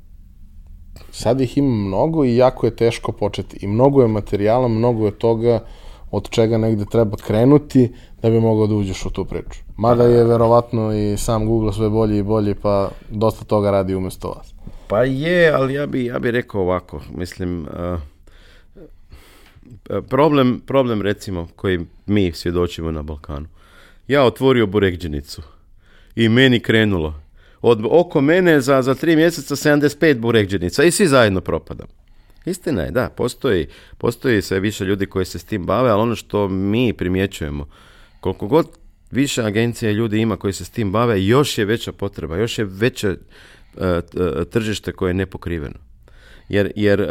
sad ih ima mnogo i jako je teško početi. I mnogo je materijala, mnogo je toga od čega negde treba krenuti da bi mogao da uđeš u tu priču. Mada je verovatno i sam Google sve bolji i bolji, pa dosta toga radi umesto vas. Pa je, ali ja bi, ja bi rekao ovako, mislim, eh, E, problem, problem recimo koji mi svjedočimo na Balkanu. Ja otvorio burekđenicu i meni krenulo. Od, oko mene za, za tri mjeseca 75 burekđenica i svi zajedno propadam Istina je, da, postoji, postoji sve više ljudi koji se s tim bave, ali ono što mi primjećujemo, koliko god više agencija ljudi ima koji se s tim bave, još je veća potreba, još je veće e, e, tržište koje je nepokriveno. Jer, jer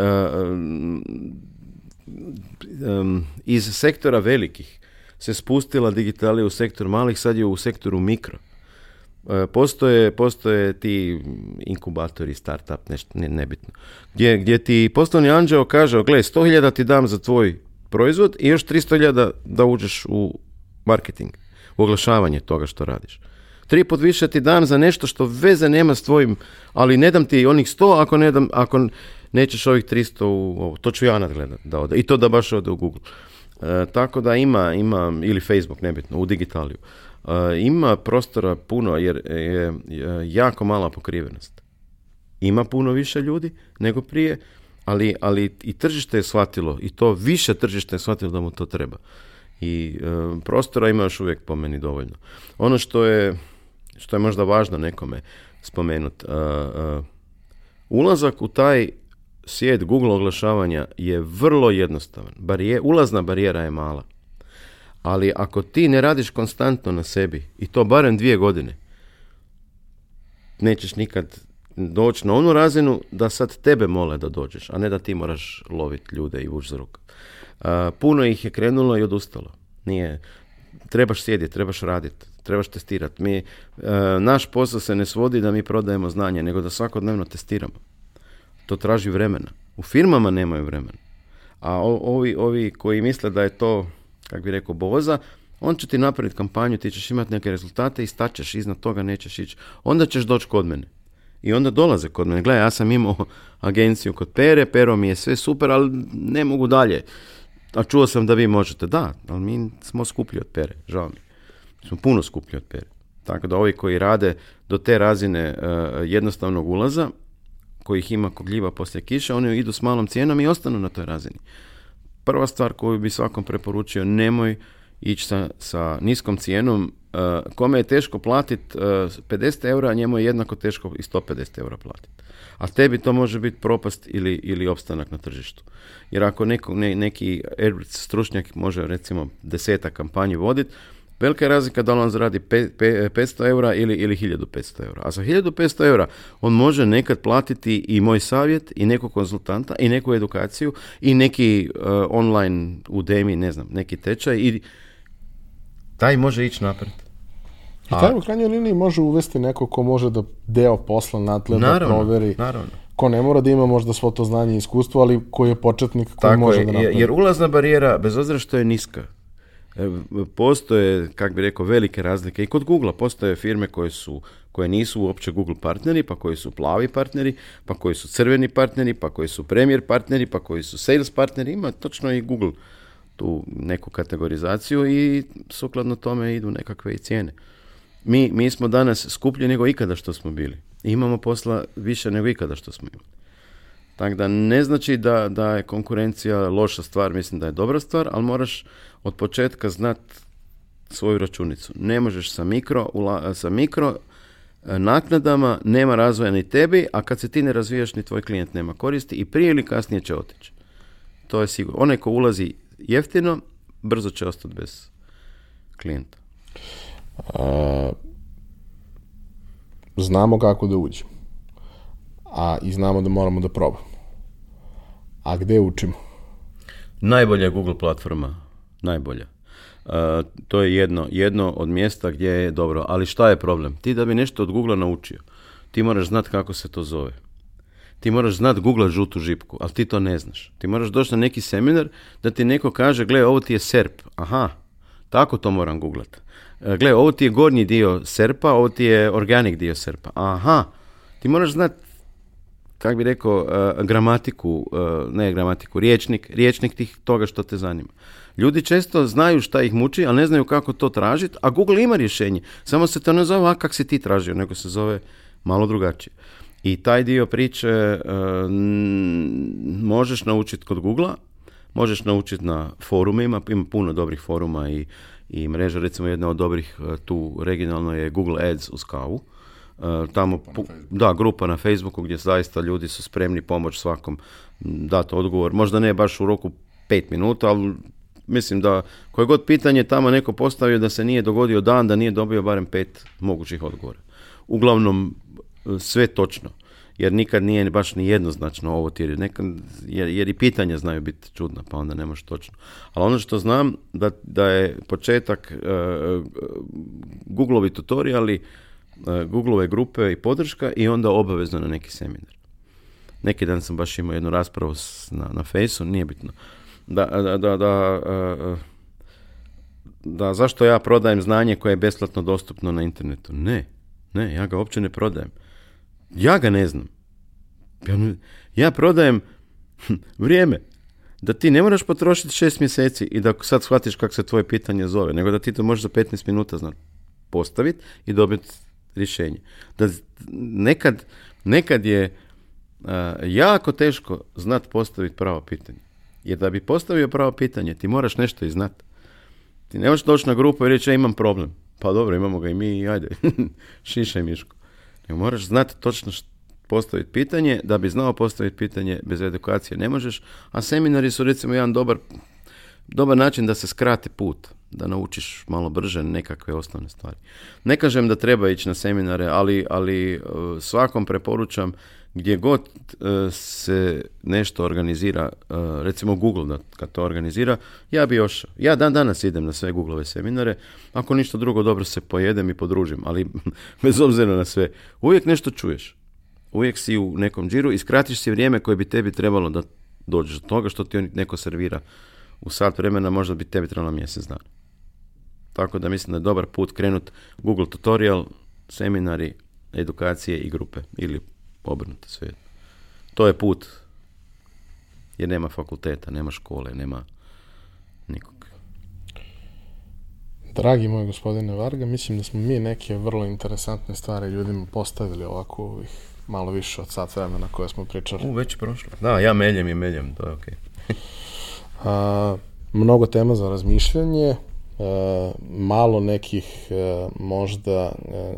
iz sektora velikih se spustila digitalija u sektor malih, sad je u sektoru mikro. E, postoje, postoje ti inkubatori, startup, nešto ne, nebitno. Gdje, gdje ti poslovni anđeo kaže, gle, 100.000 ti dam za tvoj proizvod i još 300.000 da uđeš u marketing, u oglašavanje toga što radiš. Tri put više ti dam za nešto što veze nema s tvojim, ali ne dam ti onih 100 ako ne dam, ako nećeš ovih 300 u ovo, to ću ja nadgledat da ode. I to da baš ode u Google. E, tako da ima, ima, ili Facebook, nebitno, u digitaliju. E, ima prostora puno jer je jako mala pokrivenost. Ima puno više ljudi nego prije, ali, ali i tržište je shvatilo, i to više tržište je shvatilo da mu to treba. I e, prostora ima još uvijek po meni dovoljno. Ono što je, što je možda važno nekome spomenuti, ulazak u taj svijet Google oglašavanja je vrlo jednostavan. Barije, ulazna barijera je mala. Ali ako ti ne radiš konstantno na sebi, i to barem dvije godine, nećeš nikad doći na onu razinu da sad tebe mole da dođeš, a ne da ti moraš loviti ljude i vući za ruk. Puno ih je krenulo i odustalo. Nije, trebaš sjediti, trebaš raditi, trebaš testirati. Mi, e, naš posao se ne svodi da mi prodajemo znanje, nego da svakodnevno testiramo. To traži vremena. U firmama nemaju vremena. A ovi, ovi koji misle da je to, kako bi rekao, boza, on će ti napraviti kampanju, ti ćeš imati neke rezultate i staćeš, iznad toga nećeš ići. Onda ćeš doći kod mene. I onda dolaze kod mene. Gledaj, ja sam imao agenciju kod Pere, Pero mi je sve super, ali ne mogu dalje. A čuo sam da vi možete. Da, ali mi smo skuplji od Pere, žao mi. Smo puno skuplji od Pere. Tako da ovi koji rade do te razine eh, jednostavnog ulaza, kojih ima kogljiva poslije kiše, oni idu s malom cijenom i ostanu na toj razini. Prva stvar koju bi svakom preporučio, nemoj ići sa, sa niskom cijenom. E, kome je teško platiti 50 e, eura, njemu je jednako teško i 150 eura platiti. A tebi to može biti propast ili, ili opstanak na tržištu. Jer ako neko, neki Airbus stručnjak može recimo deseta kampanju voditi, Velika je razlika da on zaradi 500 eura ili, ili 1500 eura. A za 1500 eura on može nekad platiti i moj savjet, i nekog konzultanta, i neku edukaciju, i neki uh, online Udemy, ne znam, neki tečaj. I taj može ići napred. I taj u krajnjoj liniji može uvesti neko ko može da deo posla natle da proveri. Naravno. Ko ne mora da ima možda svo to znanje i iskustvo, ali koji je početnik, koji Tako može je, da napravi. Jer ulazna barijera, bez obzira što je niska, E, postoje, kak bi rekao, velike razlike. I kod Google postoje firme koje su koje nisu uopće Google partneri, pa koji su plavi partneri, pa koji su crveni partneri, pa koji su premier partneri, pa koji su sales partneri, ima točno i Google tu neku kategorizaciju i sukladno tome idu nekakve i cijene. Mi, mi smo danas skuplji nego ikada što smo bili. imamo posla više nego ikada što smo imali. Tako da ne znači da, da je konkurencija loša stvar, mislim da je dobra stvar, ali moraš od početka znat svoju računicu. Ne možeš sa mikro, sa mikro e, naknadama, nema razvoja ni tebi, a kad se ti ne razvijaš ni tvoj klijent nema koristi i prije ili kasnije će otići. To je sigurno. Onaj ko ulazi jeftino, brzo će ostati bez klijenta. A, znamo kako da uđemo. A i znamo da moramo da probamo. A gde učimo? Najbolja Google platforma, najbolja. E, to je jedno, jedno od mjesta gdje je dobro, ali šta je problem? Ti da bi nešto od Google naučio, ti moraš znati kako se to zove. Ti moraš znati Google žutu žipku, ali ti to ne znaš. Ti moraš doći na neki seminar da ti neko kaže, gle, ovo ti je SERP. Aha, tako to moram googlat. E, gle, ovo ti je gornji dio SERPA, ovo ti je organic dio SERPA. Aha, ti moraš znati kak bi rekao, eh, gramatiku, eh, ne gramatiku, riječnik, riječnik tih toga što te zanima. Ljudi često znaju šta ih muči, ali ne znaju kako to tražiti, a Google ima rješenje. Samo se to ne zove, a kak si ti tražio, nego se zove malo drugačije. I taj dio priče eh, možeš naučiti kod google možeš naučiti na forumima, ima puno dobrih foruma i, i mreža, recimo jedna od dobrih tu regionalno je Google Ads u Skavu E, tamo da grupa na Facebooku gdje zaista ljudi su spremni pomoć svakom dati odgovor. Možda ne baš u roku pet minuta, ali mislim da koje god pitanje tamo neko postavio da se nije dogodio dan da nije dobio barem pet mogućih odgovora. Uglavnom e, sve točno. Jer nikad nije baš ni jednoznačno ovo ti jer, i pitanja znaju biti čudna, pa onda ne može točno. Ali ono što znam da, da je početak uh, e, ovi tutoriali E, Googleove grupe i podrška i onda obavezno na neki seminar. Neki dan sam baš imao jednu raspravu na, na fejsu, nije bitno. Da, da, da, da, e, e, da, zašto ja prodajem znanje koje je besplatno dostupno na internetu? Ne, ne, ja ga uopće ne prodajem. Ja ga ne znam. Ja, prodajem vrijeme. Da ti ne moraš potrošiti šest mjeseci i da sad shvatiš kako se tvoje pitanje zove, nego da ti to možeš za 15 minuta znati postaviti i dobiti rješenje. Da nekad, nekad je jako teško znat postaviti pravo pitanje. Jer da bi postavio pravo pitanje, ti moraš nešto i znat. Ti ne možeš doći na grupu i reći, ja e, imam problem. Pa dobro, imamo ga i mi, ajde, šišaj miško. Nego moraš znati točno što postaviti pitanje, da bi znao postaviti pitanje bez edukacije ne možeš, a seminari su recimo jedan dobar dobar način da se skrati put, da naučiš malo brže nekakve osnovne stvari. Ne kažem da treba ići na seminare, ali, ali e, svakom preporučam gdje god e, se nešto organizira, e, recimo Google da kad to organizira, ja bi još, ja dan danas idem na sve Googleove seminare, ako ništa drugo dobro se pojedem i podružim, ali bez obzira na sve, uvijek nešto čuješ. Uvijek si u nekom džiru i skratiš si vrijeme koje bi tebi trebalo da dođeš do toga što ti neko servira u sat vremena možda bi tebi trebalo mjesec dana. Tako da mislim da je dobar put krenut Google tutorial, seminari, edukacije i grupe ili obrnuto sve. To je put jer nema fakulteta, nema škole, nema nikog. Dragi moj gospodine Varga, mislim da smo mi neke vrlo interesantne stvari ljudima postavili ovako ovih malo više od sat vremena koje smo pričali. U, već je prošlo. Da, ja meljem i meljem, to je okej. Okay. A, mnogo tema za razmišljanje, malo nekih možda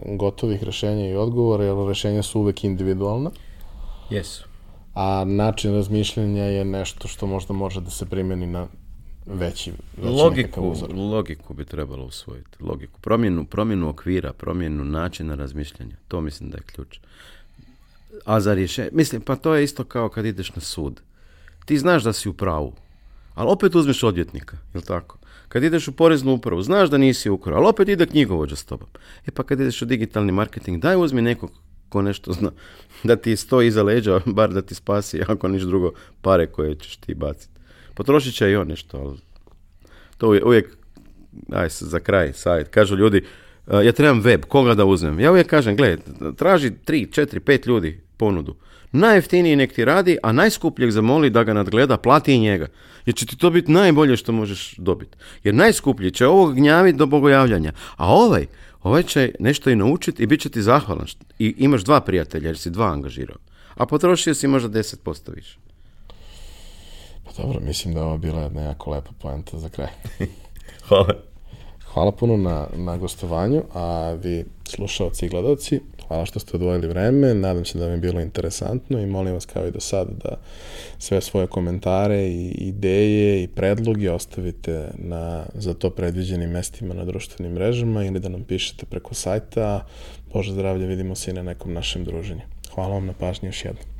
gotovih rešenja i odgovora, jer rješenja su uvek individualna. Jesu. A način razmišljanja je nešto što možda može da se primjeni na veći, veći logiku, Logiku bi trebalo usvojiti. Logiku. Promjenu, promjenu okvira, promjenu načina razmišljanja. To mislim da je ključ. A za rješenje, mislim, pa to je isto kao kad ideš na sud. Ti znaš da si u pravu, ali opet uzmeš odvjetnika, jel tako? Kad ideš u poreznu upravu, znaš da nisi ukrao, ali opet ide knjigovođa s tobom. E pa kad ideš u digitalni marketing, daj uzmi nekog ko nešto zna, da ti stoji iza leđa, bar da ti spasi, ako niš drugo, pare koje ćeš ti baciti. Potrošit će i on nešto, ali to uvijek, aj za kraj, savjet, kažu ljudi, e, ja trebam web, koga da uzmem? Ja uvijek kažem, gledaj, traži tri, četiri, pet ljudi ponudu najjeftiniji nek ti radi, a najskupljeg zamoli da ga nadgleda, plati i njega. Jer će ti to biti najbolje što možeš dobiti. Jer najskuplji će ovog gnjaviti do bogojavljanja. A ovaj, ovaj će nešto i naučiti i bit će ti zahvalan. I imaš dva prijatelja jer si dva angažirao. A potrošio si možda 10% više. Pa dobro, mislim da je ovo bila jedna jako lepa poenta za kraj. Hvala hvala puno na, na gostovanju, a vi slušalci i gledalci, hvala što ste odvojili vreme, nadam se da vam je bilo interesantno i molim vas kao i do sada da sve svoje komentare i ideje i predlogi ostavite na za to predviđenim mestima na društvenim mrežama ili da nam pišete preko sajta. Bože zdravlje, vidimo se i na nekom našem druženju. Hvala vam na pažnji još jednom.